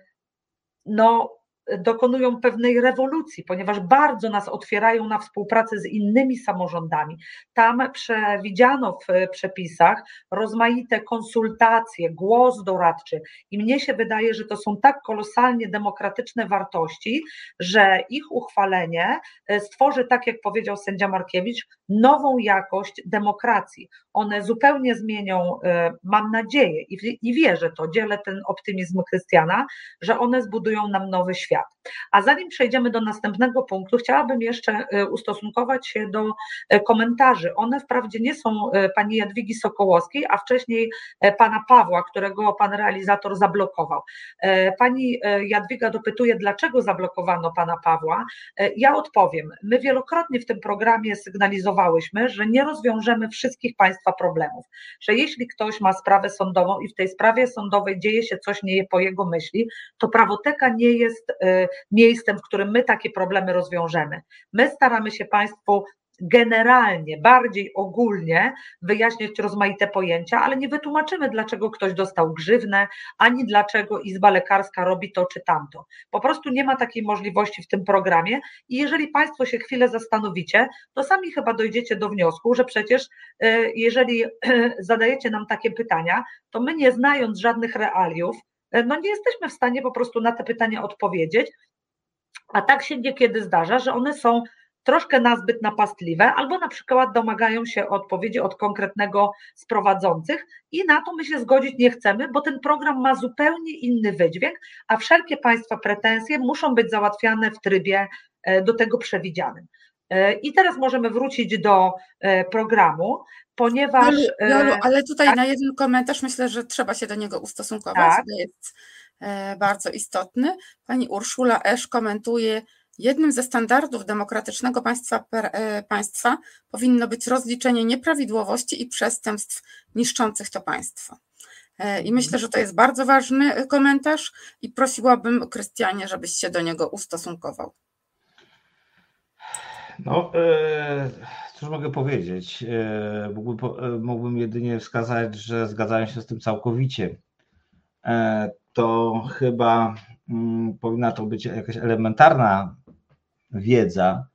no, dokonują pewnej rewolucji, ponieważ bardzo nas otwierają na współpracę z innymi samorządami. Tam przewidziano w przepisach rozmaite konsultacje, głos doradczy i mnie się wydaje, że to są tak kolosalnie demokratyczne wartości, że ich uchwalenie e, stworzy, tak jak powiedział sędzia Markiewicz, nową jakość demokracji. One zupełnie zmienią, e, mam nadzieję i wierzę to, dzielę ten optymizm Krystiana, że one zbudują nam nowy świat świat. A zanim przejdziemy do następnego punktu, chciałabym jeszcze e, ustosunkować się do e, komentarzy. One wprawdzie nie są e, pani Jadwigi Sokołowskiej, a wcześniej pana Pawła, którego pan realizator zablokował. Pani Jadwiga dopytuje, dlaczego zablokowano pana Pawła. Ja odpowiem. My wielokrotnie w tym programie sygnalizowałyśmy, że nie rozwiążemy wszystkich państwa problemów, że jeśli ktoś ma sprawę sądową i w tej sprawie sądowej dzieje się coś nie po jego myśli, to prawoteka nie jest miejscem, w którym my takie problemy rozwiążemy. My staramy się Państwu generalnie, bardziej ogólnie wyjaśniać rozmaite pojęcia, ale nie wytłumaczymy, dlaczego ktoś dostał grzywnę, ani dlaczego Izba Lekarska robi to czy tamto. Po prostu nie ma takiej możliwości w tym programie i jeżeli Państwo się chwilę zastanowicie, to sami chyba dojdziecie do wniosku, że przecież e, jeżeli zadajecie nam takie pytania, to my nie znając żadnych realiów, no nie jesteśmy w stanie po prostu na te pytania odpowiedzieć, a tak się niekiedy zdarza, że one są troszkę nazbyt napastliwe, albo na przykład domagają się odpowiedzi od konkretnego z prowadzących i na to my się zgodzić nie chcemy, bo ten program ma zupełnie inny wydźwięk, a wszelkie Państwa pretensje muszą być załatwiane w trybie e, do tego przewidzianym. E, I teraz możemy wrócić do e, programu, ponieważ. Jolu, Jolu, ale tutaj tak, na jeden komentarz myślę, że trzeba się do niego ustosunkować. Tak. Jest E, bardzo istotny. Pani Urszula Esz komentuje, jednym ze standardów demokratycznego państwa, e, państwa powinno być rozliczenie nieprawidłowości i przestępstw niszczących to państwo. E, I myślę, że to jest bardzo ważny komentarz i prosiłabym Krystianie, żebyś się do niego ustosunkował. No, cóż mogę powiedzieć? Mógłbym, mógłbym jedynie wskazać, że zgadzają się z tym całkowicie to chyba mm, powinna to być jakaś elementarna wiedza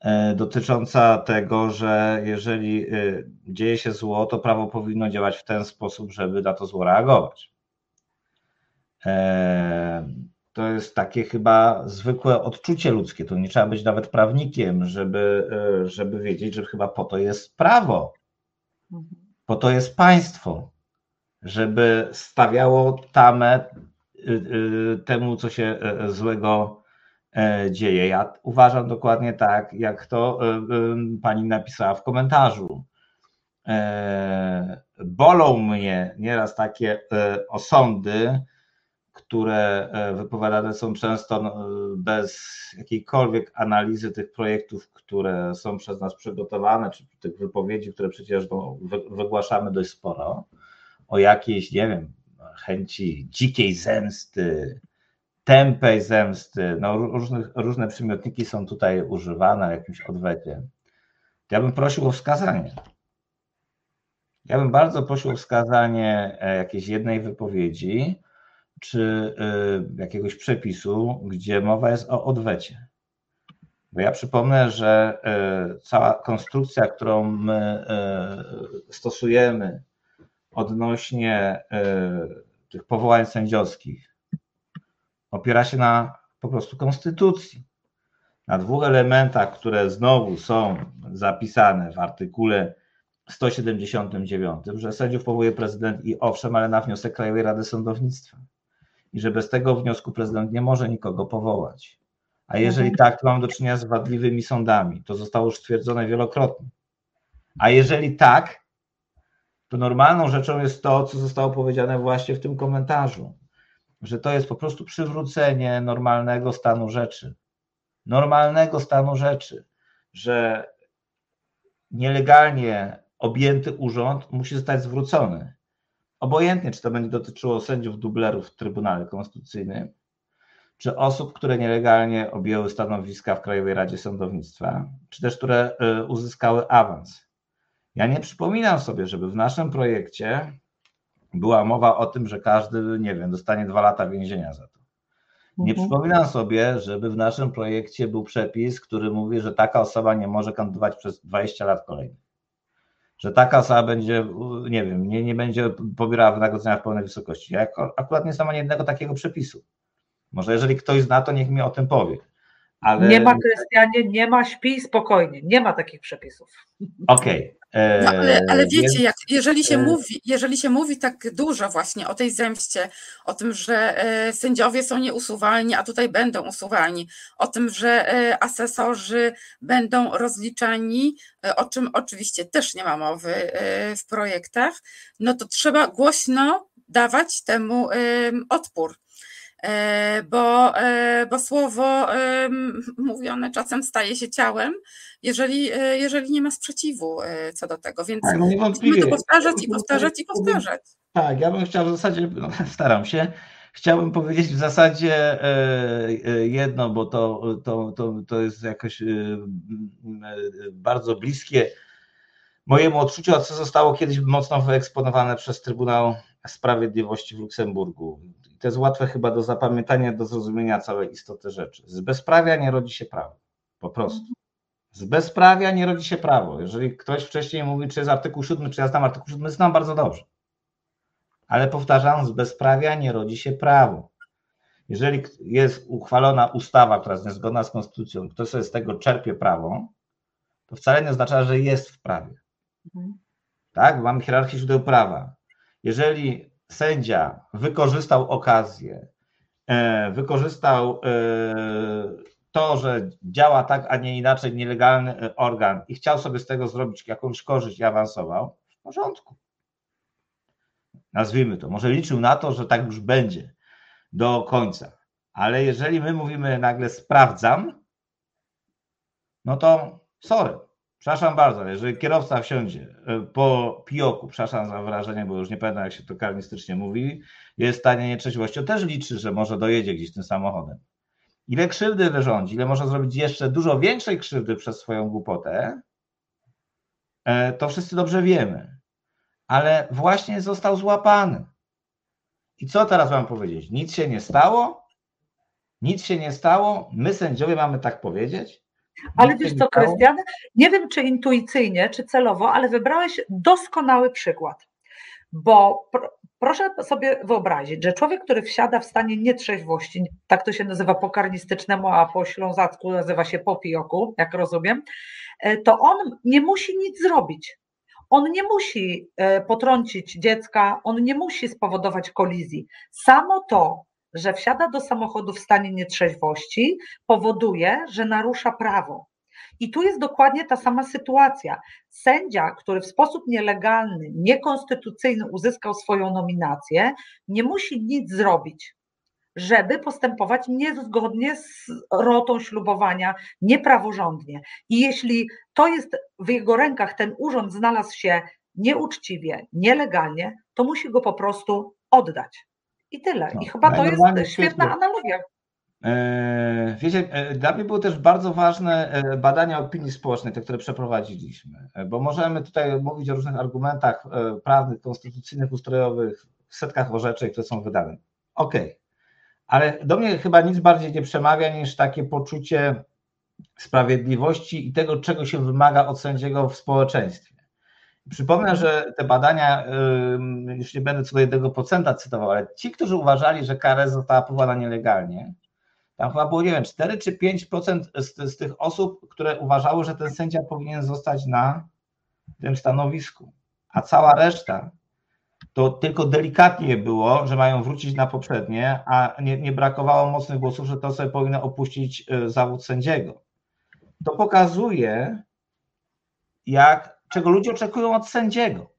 e, dotycząca tego, że jeżeli e, dzieje się zło, to prawo powinno działać w ten sposób, żeby na to zło reagować. E, to jest takie chyba zwykłe odczucie ludzkie. To nie trzeba być nawet prawnikiem, żeby, żeby wiedzieć, że chyba po to jest prawo, mhm. po to jest państwo żeby stawiało tamę y, y, temu, co się e, złego e, dzieje. Ja uważam dokładnie tak, jak to e, pani napisała w komentarzu. Bolą mnie nieraz takie osądy, które wypowiadane są często no, bez jakiejkolwiek analizy tych projektów, które są przez nas przygotowane, czy tych wypowiedzi, które przecież no, wygłaszamy dość sporo o jakiejś, nie wiem, chęci dzikiej zemsty, tępej zemsty, no różne, różne przymiotniki są tutaj używane jakimś odwecie. Ja bym prosił o wskazanie. Ja bym bardzo prosił o wskazanie e, jakiejś jednej wypowiedzi, czy e, jakiegoś przepisu, gdzie mowa jest o odwecie. Bo ja przypomnę, że e, cała konstrukcja, którą my stosujemy odnośnie tych powołań sędziowskich opiera się na po prostu konstytucji. Na dwóch elementach, które znowu są zapisane w artykule 179, że sędziów powołuje prezydent i owszem, ale na wniosek Krajowej Rady Sądownictwa. I że bez tego wniosku prezydent nie może nikogo powołać. A jeżeli mhm. tak, to mamy do czynienia z wadliwymi sądami. To zostało już stwierdzone wielokrotnie. A jeżeli tak, to normalną rzeczą jest to, co zostało powiedziane właśnie w tym komentarzu, że to jest po prostu przywrócenie normalnego stanu rzeczy. Normalnego stanu rzeczy, że nielegalnie objęty urząd musi zostać zwrócony. Obojętnie, czy to będzie dotyczyło sędziów dublerów w Trybunale Konstytucyjnym, czy osób, które nielegalnie objęły stanowiska w Krajowej Radzie Sądownictwa, czy też które y, uzyskały awans. Ja nie przypominam sobie, żeby w naszym projekcie była mowa o tym, że każdy, nie wiem, dostanie dwa lata więzienia za to. Nie mhm. przypominam sobie, żeby w naszym projekcie był przepis, który mówi, że taka osoba nie może kandydować przez 20 lat kolejnych. Że taka osoba będzie, nie wiem, nie, nie będzie pobierała wynagrodzenia w pełnej wysokości. Ja akurat nie znam ani jednego takiego przepisu. Może jeżeli ktoś zna, to niech mi o tym powie. Ale... Nie ma, Krystianie, nie ma, śpi spokojnie, nie ma takich przepisów. Okej. Okay. No, ale, ale wiecie, jak, jeżeli, się e, mówi, jeżeli się mówi tak dużo właśnie o tej zemście, o tym, że e, sędziowie są nieusuwalni, a tutaj będą usuwalni, o tym, że e, asesorzy będą rozliczani, o czym oczywiście też nie ma mowy w projektach, no to trzeba głośno dawać temu odpór. E, bo, e, bo słowo mówione czasem staje się ciałem, jeżeli, e, jeżeli nie ma sprzeciwu co do tego. Więc tak, no musimy to powtarzać i powtarzać i powtarzać. Tak, ja bym chciał w zasadzie, no, staram się, chciałbym powiedzieć w zasadzie jedno, bo to, to, to, to jest jakoś bardzo bliskie mojemu odczuciu, a co zostało kiedyś mocno wyeksponowane przez Trybunał Sprawiedliwości w Luksemburgu to jest łatwe chyba do zapamiętania, do zrozumienia całej istoty rzeczy. Z bezprawia nie rodzi się prawo. Po prostu. Z bezprawia nie rodzi się prawo. Jeżeli ktoś wcześniej mówi, czy jest artykuł 7, czy ja znam artykuł 7, znam bardzo dobrze. Ale powtarzam, z bezprawia nie rodzi się prawo. Jeżeli jest uchwalona ustawa, która jest niezgodna z konstytucją, ktoś sobie z tego czerpie prawo, to wcale nie oznacza, że jest w prawie. Mhm. Tak? Mamy hierarchię źródeł prawa. Jeżeli sędzia wykorzystał okazję, e, wykorzystał e, to, że działa tak, a nie inaczej nielegalny e, organ i chciał sobie z tego zrobić jakąś korzyść i awansował, w porządku. Nazwijmy to. Może liczył na to, że tak już będzie do końca. Ale jeżeli my mówimy nagle sprawdzam, no to sorry. Przepraszam bardzo, jeżeli kierowca wsiądzie e, po pijoku, przepraszam za wrażenie, bo już nie pamiętam jak się to karnistycznie mówi, jest w stanie nietrzeźwości, też liczy, że może dojedzie gdzieś tym samochodem. Ile krzywdy wyrządzi, ile może zrobić jeszcze dużo większej krzywdy przez swoją głupotę, e, to wszyscy dobrze wiemy. Ale właśnie został złapany. I co teraz mam powiedzieć? Nic się nie stało? Nic się nie stało? My sędziowie mamy tak powiedzieć? Ale wiesz co, Krystian, nie wiem czy intuicyjnie, czy celowo, ale wybrałeś doskonały przykład. Bo proszę sobie wyobrazić, że człowiek, który wsiada w stanie nietrzeźwości, tak to się nazywa po karnistycznemu, a po ślązacku nazywa się po pijoku, jak rozumiem, e, to on nie musi nic zrobić. On nie musi e, potrącić dziecka, on nie musi spowodować kolizji. Samo to, że wsiada do samochodu w stanie nietrzeźwości, powoduje, że narusza prawo. I tu jest dokładnie ta sama sytuacja. Sędzia, który w sposób nielegalny, niekonstytucyjny uzyskał swoją nominację, nie musi nic zrobić, żeby postępować niezgodnie z rotą ślubowania, niepraworządnie. I jeśli to jest w jego rękach, ten urząd znalazł się nieuczciwie, nielegalnie, to musi go po prostu oddać. I tyle. No, I chyba to jest świetna analogia. E, wiecie, e, dla mnie były też bardzo ważne e, badania opinii społecznej, te, które przeprowadziliśmy, bo możemy tutaj mówić o różnych argumentach prawnych, konstytucyjnych, ustrojowych, setkach orzeczeń, które są wydane. Okej, okay. ale do mnie chyba nic bardziej nie przemawia niż takie poczucie sprawiedliwości i tego, czego się wymaga od sędziego w społeczeństwie. Przypomnę, że te badania, już nie będę co do jednego procenta cytował, ale ci, którzy uważali, że KRS została powołana nielegalnie, tam chyba było, nie wiem, 4 czy 5% z, z tych osób, które uważały, że ten sędzia powinien zostać na tym stanowisku, a cała reszta to tylko delikatnie było, że mają wrócić na poprzednie, a nie, nie brakowało mocnych głosów, że to sobie powinno opuścić e, zawód sędziego. To pokazuje, jak, czego ludzie oczekują od sędziego.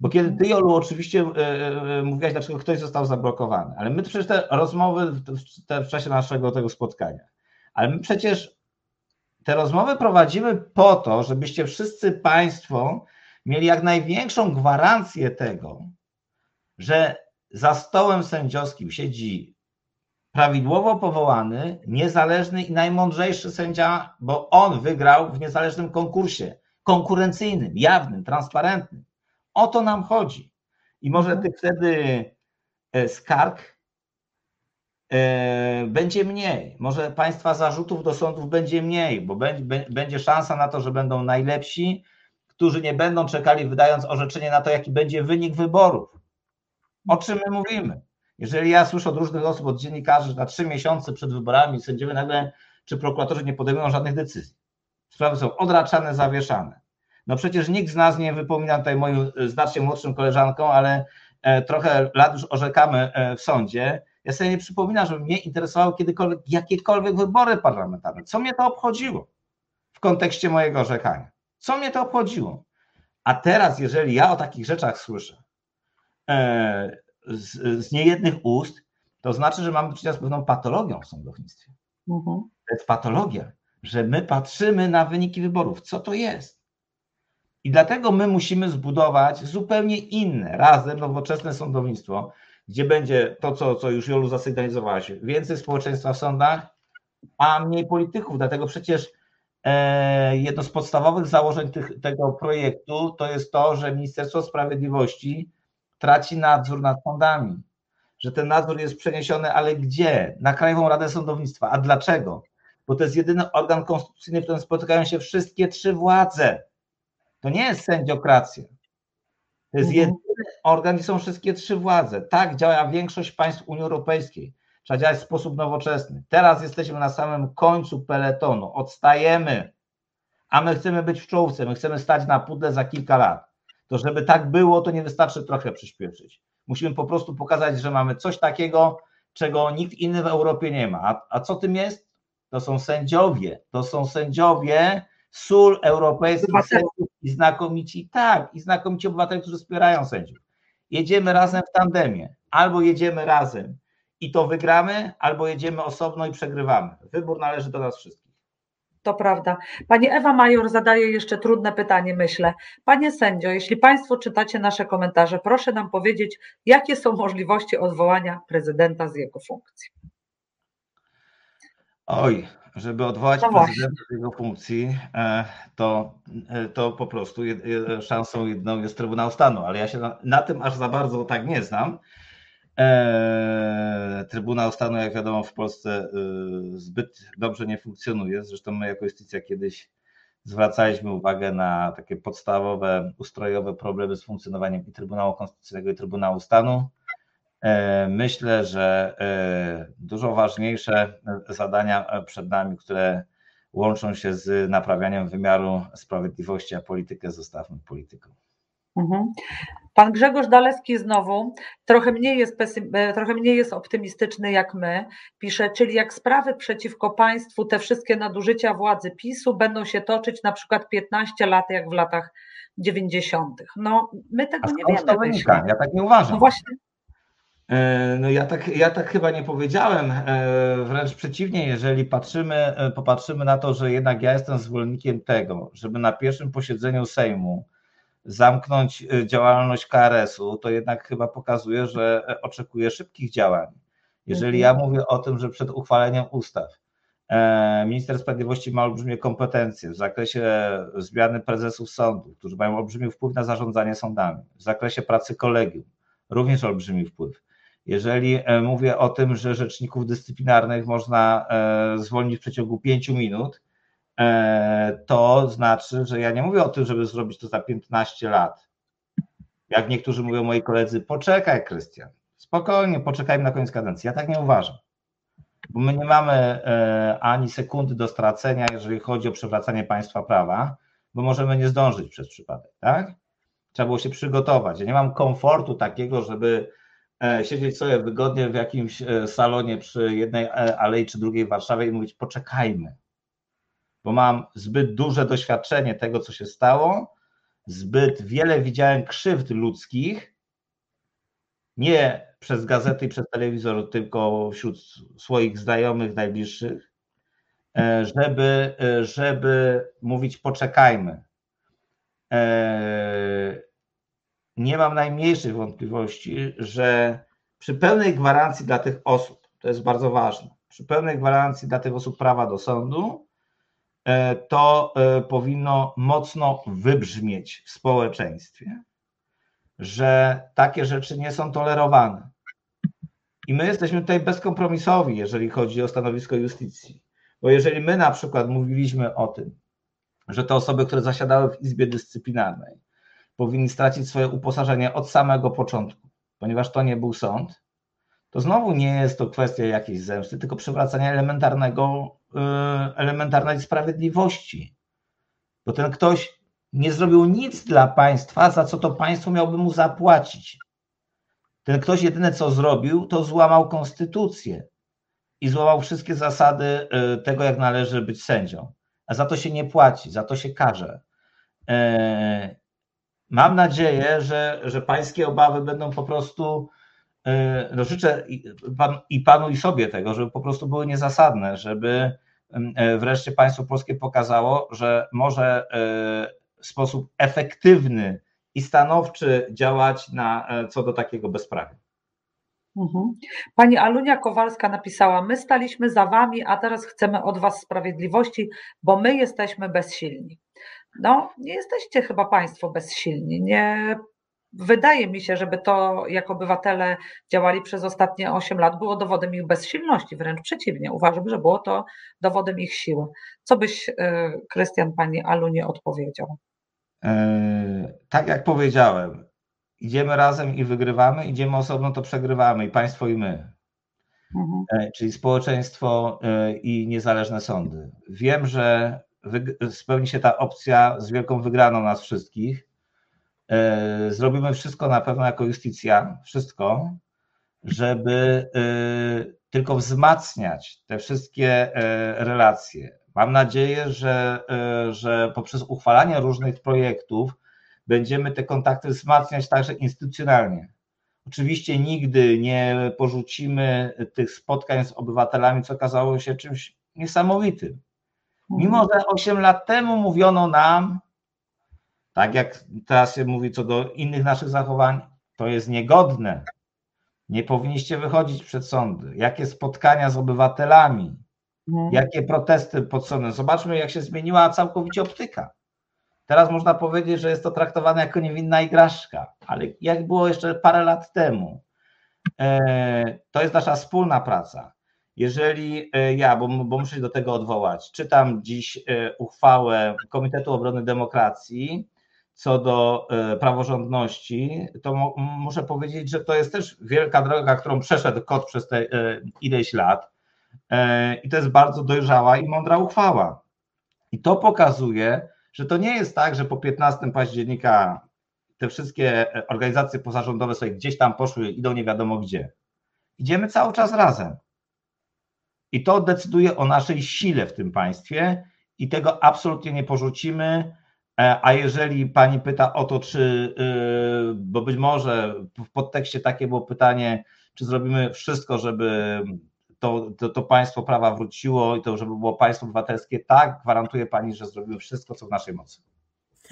Bo kiedy ty, Jolu, oczywiście yy, mówiłaś, dlaczego ktoś został zablokowany, ale my przecież te rozmowy w, te, w czasie naszego tego spotkania, ale my przecież te rozmowy prowadzimy po to, żebyście wszyscy Państwo mieli jak największą gwarancję tego, że za stołem sędziowskim siedzi prawidłowo powołany, niezależny i najmądrzejszy sędzia, bo on wygrał w niezależnym konkursie konkurencyjnym, jawnym, transparentnym. O to nam chodzi. I może tych wtedy e, skarg e, będzie mniej. Może państwa zarzutów do sądów będzie mniej, bo będzie szansa na to, że będą najlepsi, którzy nie będą czekali, wydając orzeczenie na to, jaki będzie wynik wyborów. O czym my mówimy? Jeżeli ja słyszę od różnych osób, od dziennikarzy, że na trzy miesiące przed wyborami sędziowie nagle czy prokuratorzy nie podejmują żadnych decyzji. Sprawy są odraczane, zawieszane. No przecież nikt z nas nie wypomina tutaj moim e, znacznie młodszym koleżankom, ale e, trochę lat już orzekamy e, w sądzie. Ja sobie nie przypominam, żeby mnie interesowały kiedykolwiek jakiekolwiek wybory parlamentarne. Co mnie to obchodziło w kontekście mojego orzekania? Co mnie to obchodziło? A teraz, jeżeli ja o takich rzeczach słyszę z, z niejednych ust, to znaczy, że mamy do czynienia z pewną patologią w sądownictwie. Mhm. To jest patologia, że my patrzymy na wyniki wyborów. Co to jest? I dlatego my musimy zbudować zupełnie inne, razem nowoczesne sądownictwo, gdzie będzie to, co, co już Jolu zasygnalizowałaś, więcej społeczeństwa w sądach, a mniej polityków. Dlatego przecież e, jedno z podstawowych założeń tych, tego projektu to jest to, że Ministerstwo Sprawiedliwości traci nadzór nad sądami, że ten nadzór jest przeniesiony, ale gdzie? Na Krajową Radę Sądownictwa. A dlaczego? Bo to jest jedyny organ konstytucyjny, w którym spotykają się wszystkie trzy władze to nie jest sędziokracja. To jest mhm. jedyny organ, gdzie są wszystkie trzy władze. Tak działa większość państw Unii Europejskiej. Trzeba działać w sposób nowoczesny. Teraz jesteśmy na samym końcu peletonu, odstajemy, a my chcemy być w czołówce, my chcemy stać na pudle za kilka lat. To żeby tak było, to nie wystarczy trochę przyspieszyć. Musimy po prostu pokazać, że mamy coś takiego, czego nikt inny w Europie nie ma. A, a co tym jest? To są sędziowie. To są sędziowie, sól europejskich sędziów i znakomici, tak, i znakomici obywatele, którzy wspierają sędziów. Jedziemy razem w tandemie. Albo jedziemy razem i to wygramy, albo jedziemy osobno i przegrywamy. Wybór należy do nas wszystkich. To prawda. Pani Ewa Major zadaje jeszcze trudne pytanie, myślę. Panie sędzio, jeśli Państwo czytacie nasze komentarze, proszę nam powiedzieć, jakie są możliwości odwołania prezydenta z jego funkcji. Oj, żeby odwołać no prezydenta z jego funkcji, e, to, e, to po prostu szansą jedną jest Trybunał Stanu, ale ja się na, na tym aż za bardzo tak nie znam. E, Trybunał Stanu, jak wiadomo, w Polsce zbyt dobrze nie funkcjonuje. Zresztą my jako Justicja kiedyś zwracaliśmy uwagę na takie podstawowe, ustrojowe problemy z funkcjonowaniem i Trybunału Konstytucyjnego i Trybunału Stanu. E, myślę, że e, dużo ważniejsze zadania przed nami, które łączą się z naprawianiem wymiaru sprawiedliwości, a politykę zostawmy polityką. Mhm. Pan Grzegorz Dalewski znowu trochę mniej, jest pesym, e, trochę mniej jest optymistyczny jak my. Pisze, czyli jak sprawy przeciwko państwu, te wszystkie nadużycia władzy PiSu będą się toczyć na przykład 15 lat, jak w latach 90. No, my tego nie wiemy. To wynika? Ja tak nie uważam. No właśnie, E, no ja tak, ja tak chyba nie powiedziałem, e, wręcz przeciwnie, jeżeli patrzymy, e, popatrzymy na to, że jednak ja jestem zwolennikiem tego, żeby na pierwszym posiedzeniu Sejmu zamknąć działalność KRS-u, to jednak chyba pokazuje, że oczekuję szybkich działań. Jeżeli ja mhm. mówię o tym, że przed uchwaleniem ustaw minister sprawiedliwości ma olbrzymie kompetencje w zakresie zmiany prezesów sądów, którzy mają olbrzymi wpływ na zarządzanie sądami, w zakresie pracy kolegium, również olbrzymi wpływ jeżeli e, mówię o tym, że rzeczników dyscyplinarnych można e, zwolnić w przeciągu pięciu minut, to znaczy, że ja nie mówię o tym, żeby zrobić to za 15 lat. Jak niektórzy mówią moi koledzy, poczekaj, Krystian, spokojnie, poczekajmy na koniec kadencji. Ja tak nie uważam. Bo my nie mamy ani sekundy do stracenia, jeżeli chodzi o przywracanie państwa prawa, bo możemy nie zdążyć przez przypadek, tak? Trzeba było się przygotować. Ja nie mam komfortu takiego, żeby e, siedzieć sobie wygodnie w jakimś e, salonie przy jednej e, alei czy drugiej w Warszawie i mówić poczekajmy, bo mam zbyt duże doświadczenie tego, co się stało, zbyt wiele widziałem krzywd ludzkich, nie przez gazety i przez telewizor, tylko wśród swoich znajomych, najbliższych, żeby, żeby mówić poczekajmy. Nie mam najmniejszych wątpliwości, że przy pełnej gwarancji dla tych osób, to jest bardzo ważne, przy pełnej gwarancji dla tych osób prawa do sądu, to powinno mocno wybrzmieć w społeczeństwie, że takie rzeczy nie są tolerowane. I my jesteśmy tutaj bezkompromisowi, jeżeli chodzi o stanowisko justycji. Bo jeżeli my na przykład mówiliśmy o tym, że te osoby, które zasiadały w Izbie Dyscyplinarnej, powinni stracić swoje uposażenie od samego początku, ponieważ to nie był sąd, to znowu nie jest to kwestia jakiejś zemsty, tylko przywracania elementarnego, y, elementarnej sprawiedliwości. Bo ten ktoś nie zrobił nic dla państwa, za co to państwo miałby mu zapłacić. Ten ktoś jedyne co zrobił, to złamał konstytucję i złamał wszystkie zasady y, tego, jak należy być sędzią. A za to się nie płaci, za to się karze. E, mam nadzieję, że, że pańskie obawy będą po prostu. E, no życzę i panu, i sobie tego, żeby po prostu były niezasadne, żeby e, wreszcie państwo polskie pokazało, że może w sposób efektywny i stanowczy działać na, co do takiego bezprawia. Mhm. Pani Alunia Kowalska napisała: My staliśmy za wami, a teraz chcemy od was sprawiedliwości, bo my jesteśmy bezsilni. No, nie jesteście chyba Państwo bezsilni. Nie wydaje mi się, żeby to, jak obywatele działali przez ostatnie 8 lat, było dowodem ich bezsilności, wręcz przeciwnie. Uważam, że było to dowodem ich siły. Co byś, y, Krystian, Pani Alunie odpowiedział? E, tak jak powiedziałem, idziemy razem i wygrywamy, idziemy osobno, to przegrywamy i państwo i my. Mhm. E, czyli społeczeństwo e, i niezależne sądy. Wiem, że spełni się ta opcja z wielką wygraną nas wszystkich. E, zrobimy wszystko na pewno jako justicja, wszystko, żeby tylko wzmacniać te wszystkie relacje. Mam nadzieję, że, że poprzez uchwalanie różnych projektów będziemy te kontakty wzmacniać także instytucjonalnie. Oczywiście nigdy nie porzucimy tych spotkań z obywatelami, co okazało się czymś niesamowitym. Mimo, że 8 lat temu mówiono nam, tak jak teraz się mówi co do innych naszych zachowań, to jest niegodne. Nie powinniście wychodzić przed sądy. Jakie spotkania z obywatelami, mhm. jakie protesty pod sądem. Zobaczmy, jak się zmieniła całkowicie optyka. Teraz można powiedzieć, że jest to traktowane jako niewinna igraszka, ale jak było jeszcze parę lat temu, e, to jest nasza wspólna praca. Jeżeli e, ja, bo, bo muszę się do tego odwołać, czytam dziś e, uchwałę Komitetu Obrony Demokracji co do praworządności, to muszę powiedzieć, że to jest też wielka droga, którą przeszedł kot przez te ileś lat. I to jest bardzo dojrzała i mądra uchwała. I to pokazuje, że to nie jest tak, że po 15 października te wszystkie organizacje pozarządowe sobie gdzieś tam poszły, idą nie wiadomo gdzie. Idziemy cały czas razem. I to decyduje o naszej sile w tym państwie i tego absolutnie nie porzucimy. E, a jeżeli pani pyta o to, czy, y, bo być może w podtekście takie było pytanie, czy zrobimy wszystko, żeby to, to, to, państwo prawa wróciło i to, żeby było państwo obywatelskie, tak, gwarantuję pani, że zrobimy wszystko, co w naszej mocy.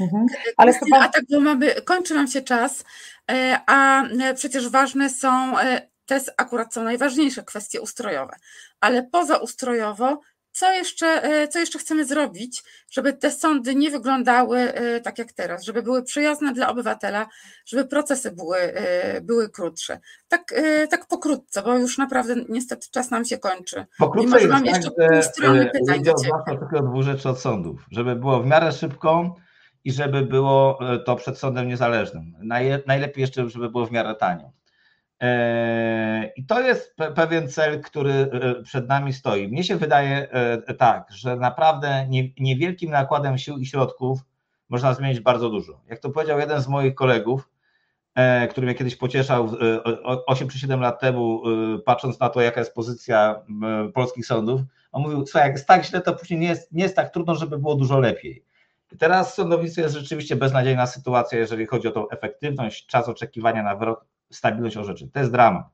Mhm. Ale chyba... A tak, bo mamy, kończy nam się czas, e, a e, przecież ważne są, e, te akurat są najważniejsze kwestie ustrojowe, ale poza ustrojowo co jeszcze, e, co jeszcze chcemy zrobić, żeby te sądy nie wyglądały e, tak jak teraz, żeby były przyjazne dla obywatela, żeby procesy były, e, były krótsze. Tak, tak pokrótce, bo już naprawdę niestety czas nam się kończy. Pokrótce Mimo, mam jeszcze pół strony pytań. Tylko dwóch rzeczy od sądów, żeby było w miarę szybko i żeby było to przed sądem niezależnym. Najlepiej jeszcze, żeby było w miarę tanio. E, I to jest pewien cel, który e, przed nami stoi. Mnie się wydaje e, tak, że naprawdę niewielkim nakładem sił i środków można zmienić bardzo dużo. Jak to powiedział jeden z moich kolegów, który mnie kiedyś pocieszał 8 czy 7 lat temu, patrząc na to, jaka jest pozycja polskich sądów, on mówił, słuchaj, jak jest tak źle, to później nie jest, nie jest tak trudno, żeby było dużo lepiej. Teraz w sądownictwie jest rzeczywiście beznadziejna sytuacja, jeżeli chodzi o tą efektywność, czas oczekiwania na wyrok stabilność orzeczeń. To jest dramat,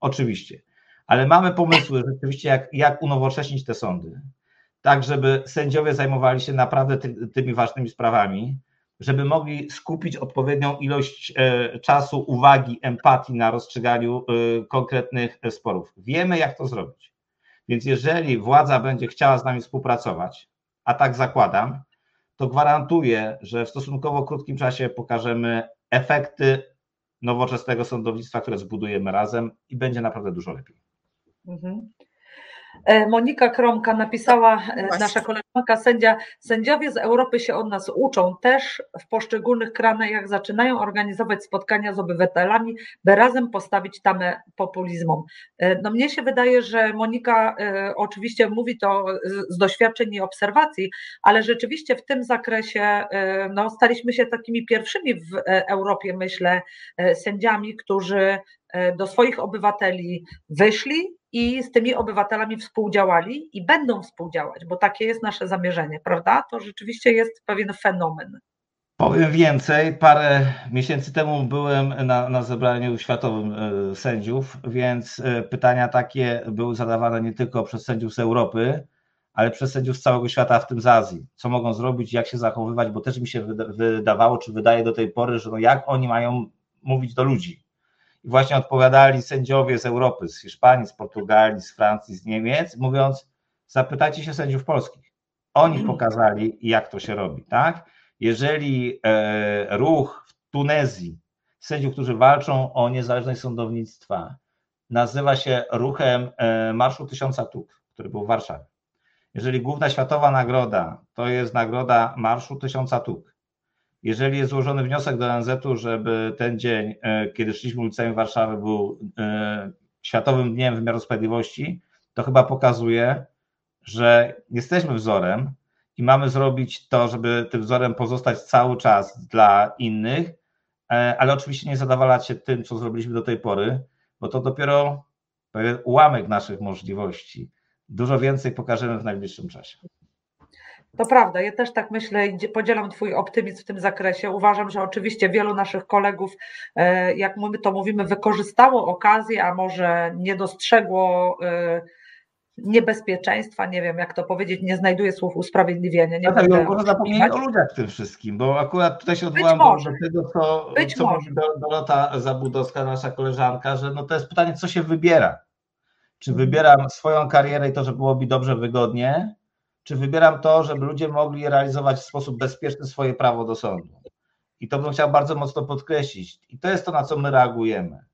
oczywiście. Ale mamy pomysły rzeczywiście, jak, jak unowocześnić te sądy, tak żeby sędziowie zajmowali się naprawdę ty, tymi ważnymi sprawami, żeby mogli skupić odpowiednią ilość e, czasu, uwagi, empatii na rozstrzyganiu e, konkretnych sporów. Wiemy, jak to zrobić. Więc jeżeli władza będzie chciała z nami współpracować, a tak zakładam, to gwarantuję, że w stosunkowo krótkim czasie pokażemy efekty nowoczesnego sądownictwa, które zbudujemy razem i będzie naprawdę dużo lepiej. Mhm. E, Monika Kromka napisała, e, Właśnie. nasza koleżanka sędzia, sędziowie z Europy się od nas uczą też w poszczególnych krajach zaczynają organizować spotkania z obywatelami, by razem postawić tamę populizmom. E, no mnie się wydaje, że Monika oczywiście mówi to z doświadczeń i obserwacji, ale rzeczywiście w tym zakresie no, staliśmy się takimi pierwszymi w Europie, myślę, sędziami, którzy do swoich obywateli wyszli, i z tymi obywatelami współdziałali i będą współdziałać, bo takie jest nasze zamierzenie, prawda? To rzeczywiście jest pewien fenomen. Powiem więcej, parę miesięcy temu byłem na, na zebraniu światowym e, sędziów, więc e, pytania takie były zadawane nie tylko przez sędziów z Europy, ale przez sędziów z całego świata, w tym z Azji. Co mogą zrobić, jak się zachowywać, bo też mi się wydawało, czy wydaje do tej pory, że no jak oni mają mówić do ludzi. I właśnie odpowiadali sędziowie z Europy, z Hiszpanii, z Portugalii, z Francji, z Niemiec, mówiąc: zapytajcie się sędziów polskich. Oni mhm. pokazali, jak to się robi, tak? Jeżeli e, ruch w Tunezji, sędziów, którzy walczą o niezależność sądownictwa, nazywa się ruchem e, Marszu Tysiąca Tuk, który był w Warszawie. Jeżeli główna światowa nagroda to jest nagroda Marszu Tysiąca Tuk, jeżeli jest złożony wniosek do ONZ-u, żeby ten dzień, e, kiedy szliśmy ulicami Warszawy, był e, Światowym Dniem Wymiaru Sprawiedliwości, to chyba pokazuje, że jesteśmy wzorem i mamy zrobić to, żeby tym wzorem pozostać cały czas dla innych, e, ale oczywiście nie zadawalać się tym, co zrobiliśmy do tej pory, bo to dopiero pewien ułamek naszych możliwości. Dużo więcej pokażemy w najbliższym czasie. To prawda, ja też tak myślę i podzielam Twój optymizm w tym zakresie. Uważam, że oczywiście wielu naszych kolegów, e, jak my to mówimy, wykorzystało okazję, a może nie dostrzegło e, niebezpieczeństwa, nie wiem jak to powiedzieć, nie znajduję słów usprawiedliwienia. Nie tak, będę może zapomnieć o ludziach w tym wszystkim, bo akurat tutaj się odwołam do, tego, co, Być co mówi Dorota Zabudowska, nasza koleżanka, że no to jest pytanie, co się wybiera. Czy wybieram swoją karierę i to, że byłoby dobrze, wygodnie, czy wybieram to, żeby ludzie mogli realizować w sposób bezpieczny swoje prawo do sądu. I to bym chciał bardzo mocno podkreślić. I to jest to, na co my reagujemy.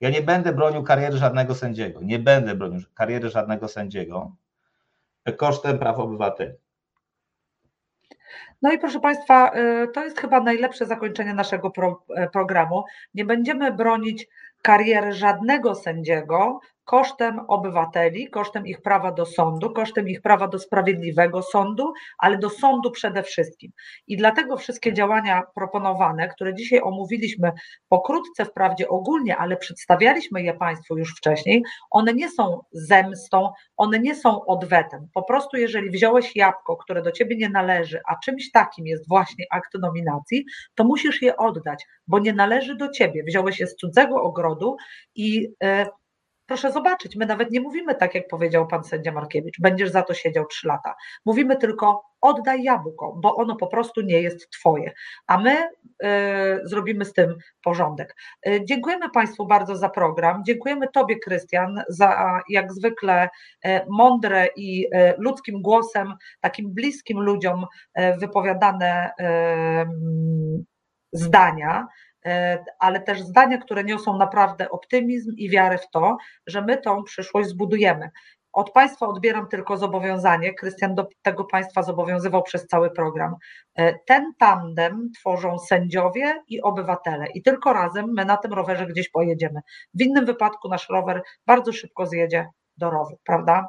Ja nie będę bronił kariery żadnego sędziego. Nie będę bronił kariery żadnego sędziego kosztem praw obywateli. No i proszę Państwa, y, to jest chyba najlepsze zakończenie naszego pro, e, programu. Nie będziemy bronić kariery żadnego sędziego, kosztem obywateli, kosztem ich prawa do sądu, kosztem ich prawa do sprawiedliwego sądu, ale do sądu przede wszystkim. I dlatego wszystkie działania proponowane, które dzisiaj omówiliśmy pokrótce, wprawdzie ogólnie, ale przedstawialiśmy je Państwu już wcześniej, one nie są zemstą, one nie są odwetem. Po prostu, jeżeli wziąłeś jabłko, które do ciebie nie należy, a czymś takim jest właśnie akt nominacji, to musisz je oddać, bo nie należy do ciebie. Wziąłeś je z cudzego ogrodu i. Proszę zobaczyć, my nawet nie mówimy tak, jak powiedział pan sędzia Markiewicz, będziesz za to siedział trzy lata. Mówimy tylko oddaj jabłko, bo ono po prostu nie jest twoje, a my y, zrobimy z tym porządek. Y, dziękujemy Państwu bardzo za program. Dziękujemy Tobie, Krystian, za jak zwykle y, mądre i y, ludzkim głosem, takim bliskim ludziom y, wypowiadane zdania. E, ale też zdania, które niosą naprawdę optymizm i wiarę w to, że my tą przyszłość zbudujemy. Od Państwa odbieram tylko zobowiązanie. Krystian do tego Państwa zobowiązywał przez cały program. E, ten tandem tworzą sędziowie i obywatele, i tylko razem my na tym rowerze gdzieś pojedziemy. W innym wypadku nasz rower bardzo szybko zjedzie do rowu, prawda?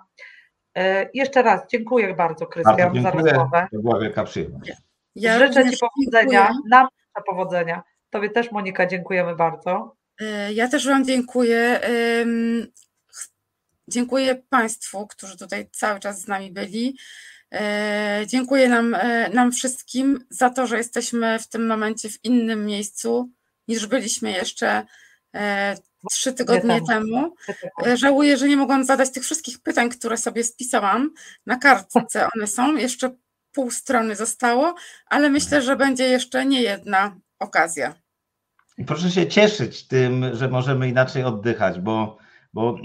E, jeszcze raz dziękuję bardzo, Krystian, za rozmowę. To była wielka przyjemność. Ja Życzę Ci powodzenia, dziękuję. nam powodzenia. Tobie też, Monika, dziękujemy bardzo. E, ja też Wam dziękuję. Dziękuję Państwu, którzy tutaj cały czas z nami byli. E, dziękuję nam, e, nam wszystkim za to, że jesteśmy w tym momencie w innym miejscu niż byliśmy jeszcze trzy tygodnie temu. Żałuję, że nie mogłam zadać tych wszystkich pytań, które sobie spisałam na kartce. One są, jeszcze pół strony zostało, ale myślę, że będzie jeszcze nie jedna okazja. I proszę się cieszyć tym, że możemy inaczej oddychać, bo, bo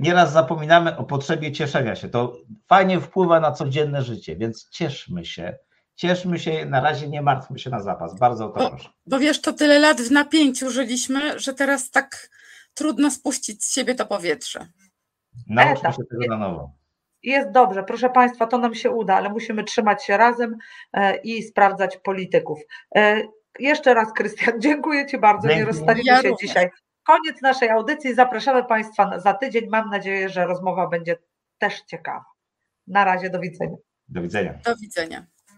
nieraz zapominamy o potrzebie cieszenia się. To fajnie wpływa na codzienne życie, więc cieszmy się. Cieszmy się, na razie nie martwmy się na zapas. Bardzo o to bo, proszę. Bo wiesz, to tyle lat w napięciu żyliśmy, że teraz tak trudno spuścić z siebie to powietrze. Nauczmy się tego na nowo. Jest dobrze, proszę Państwa, to nam się uda, ale musimy trzymać się razem e, i sprawdzać polityków. Jeszcze raz, Krystian, dziękuję Ci bardzo. Nie rozstaniemy ja się również. dzisiaj. Koniec naszej audycji. Zapraszamy Państwa za tydzień. Mam nadzieję, że rozmowa będzie też ciekawa. Na razie, do widzenia. Do widzenia. Do widzenia.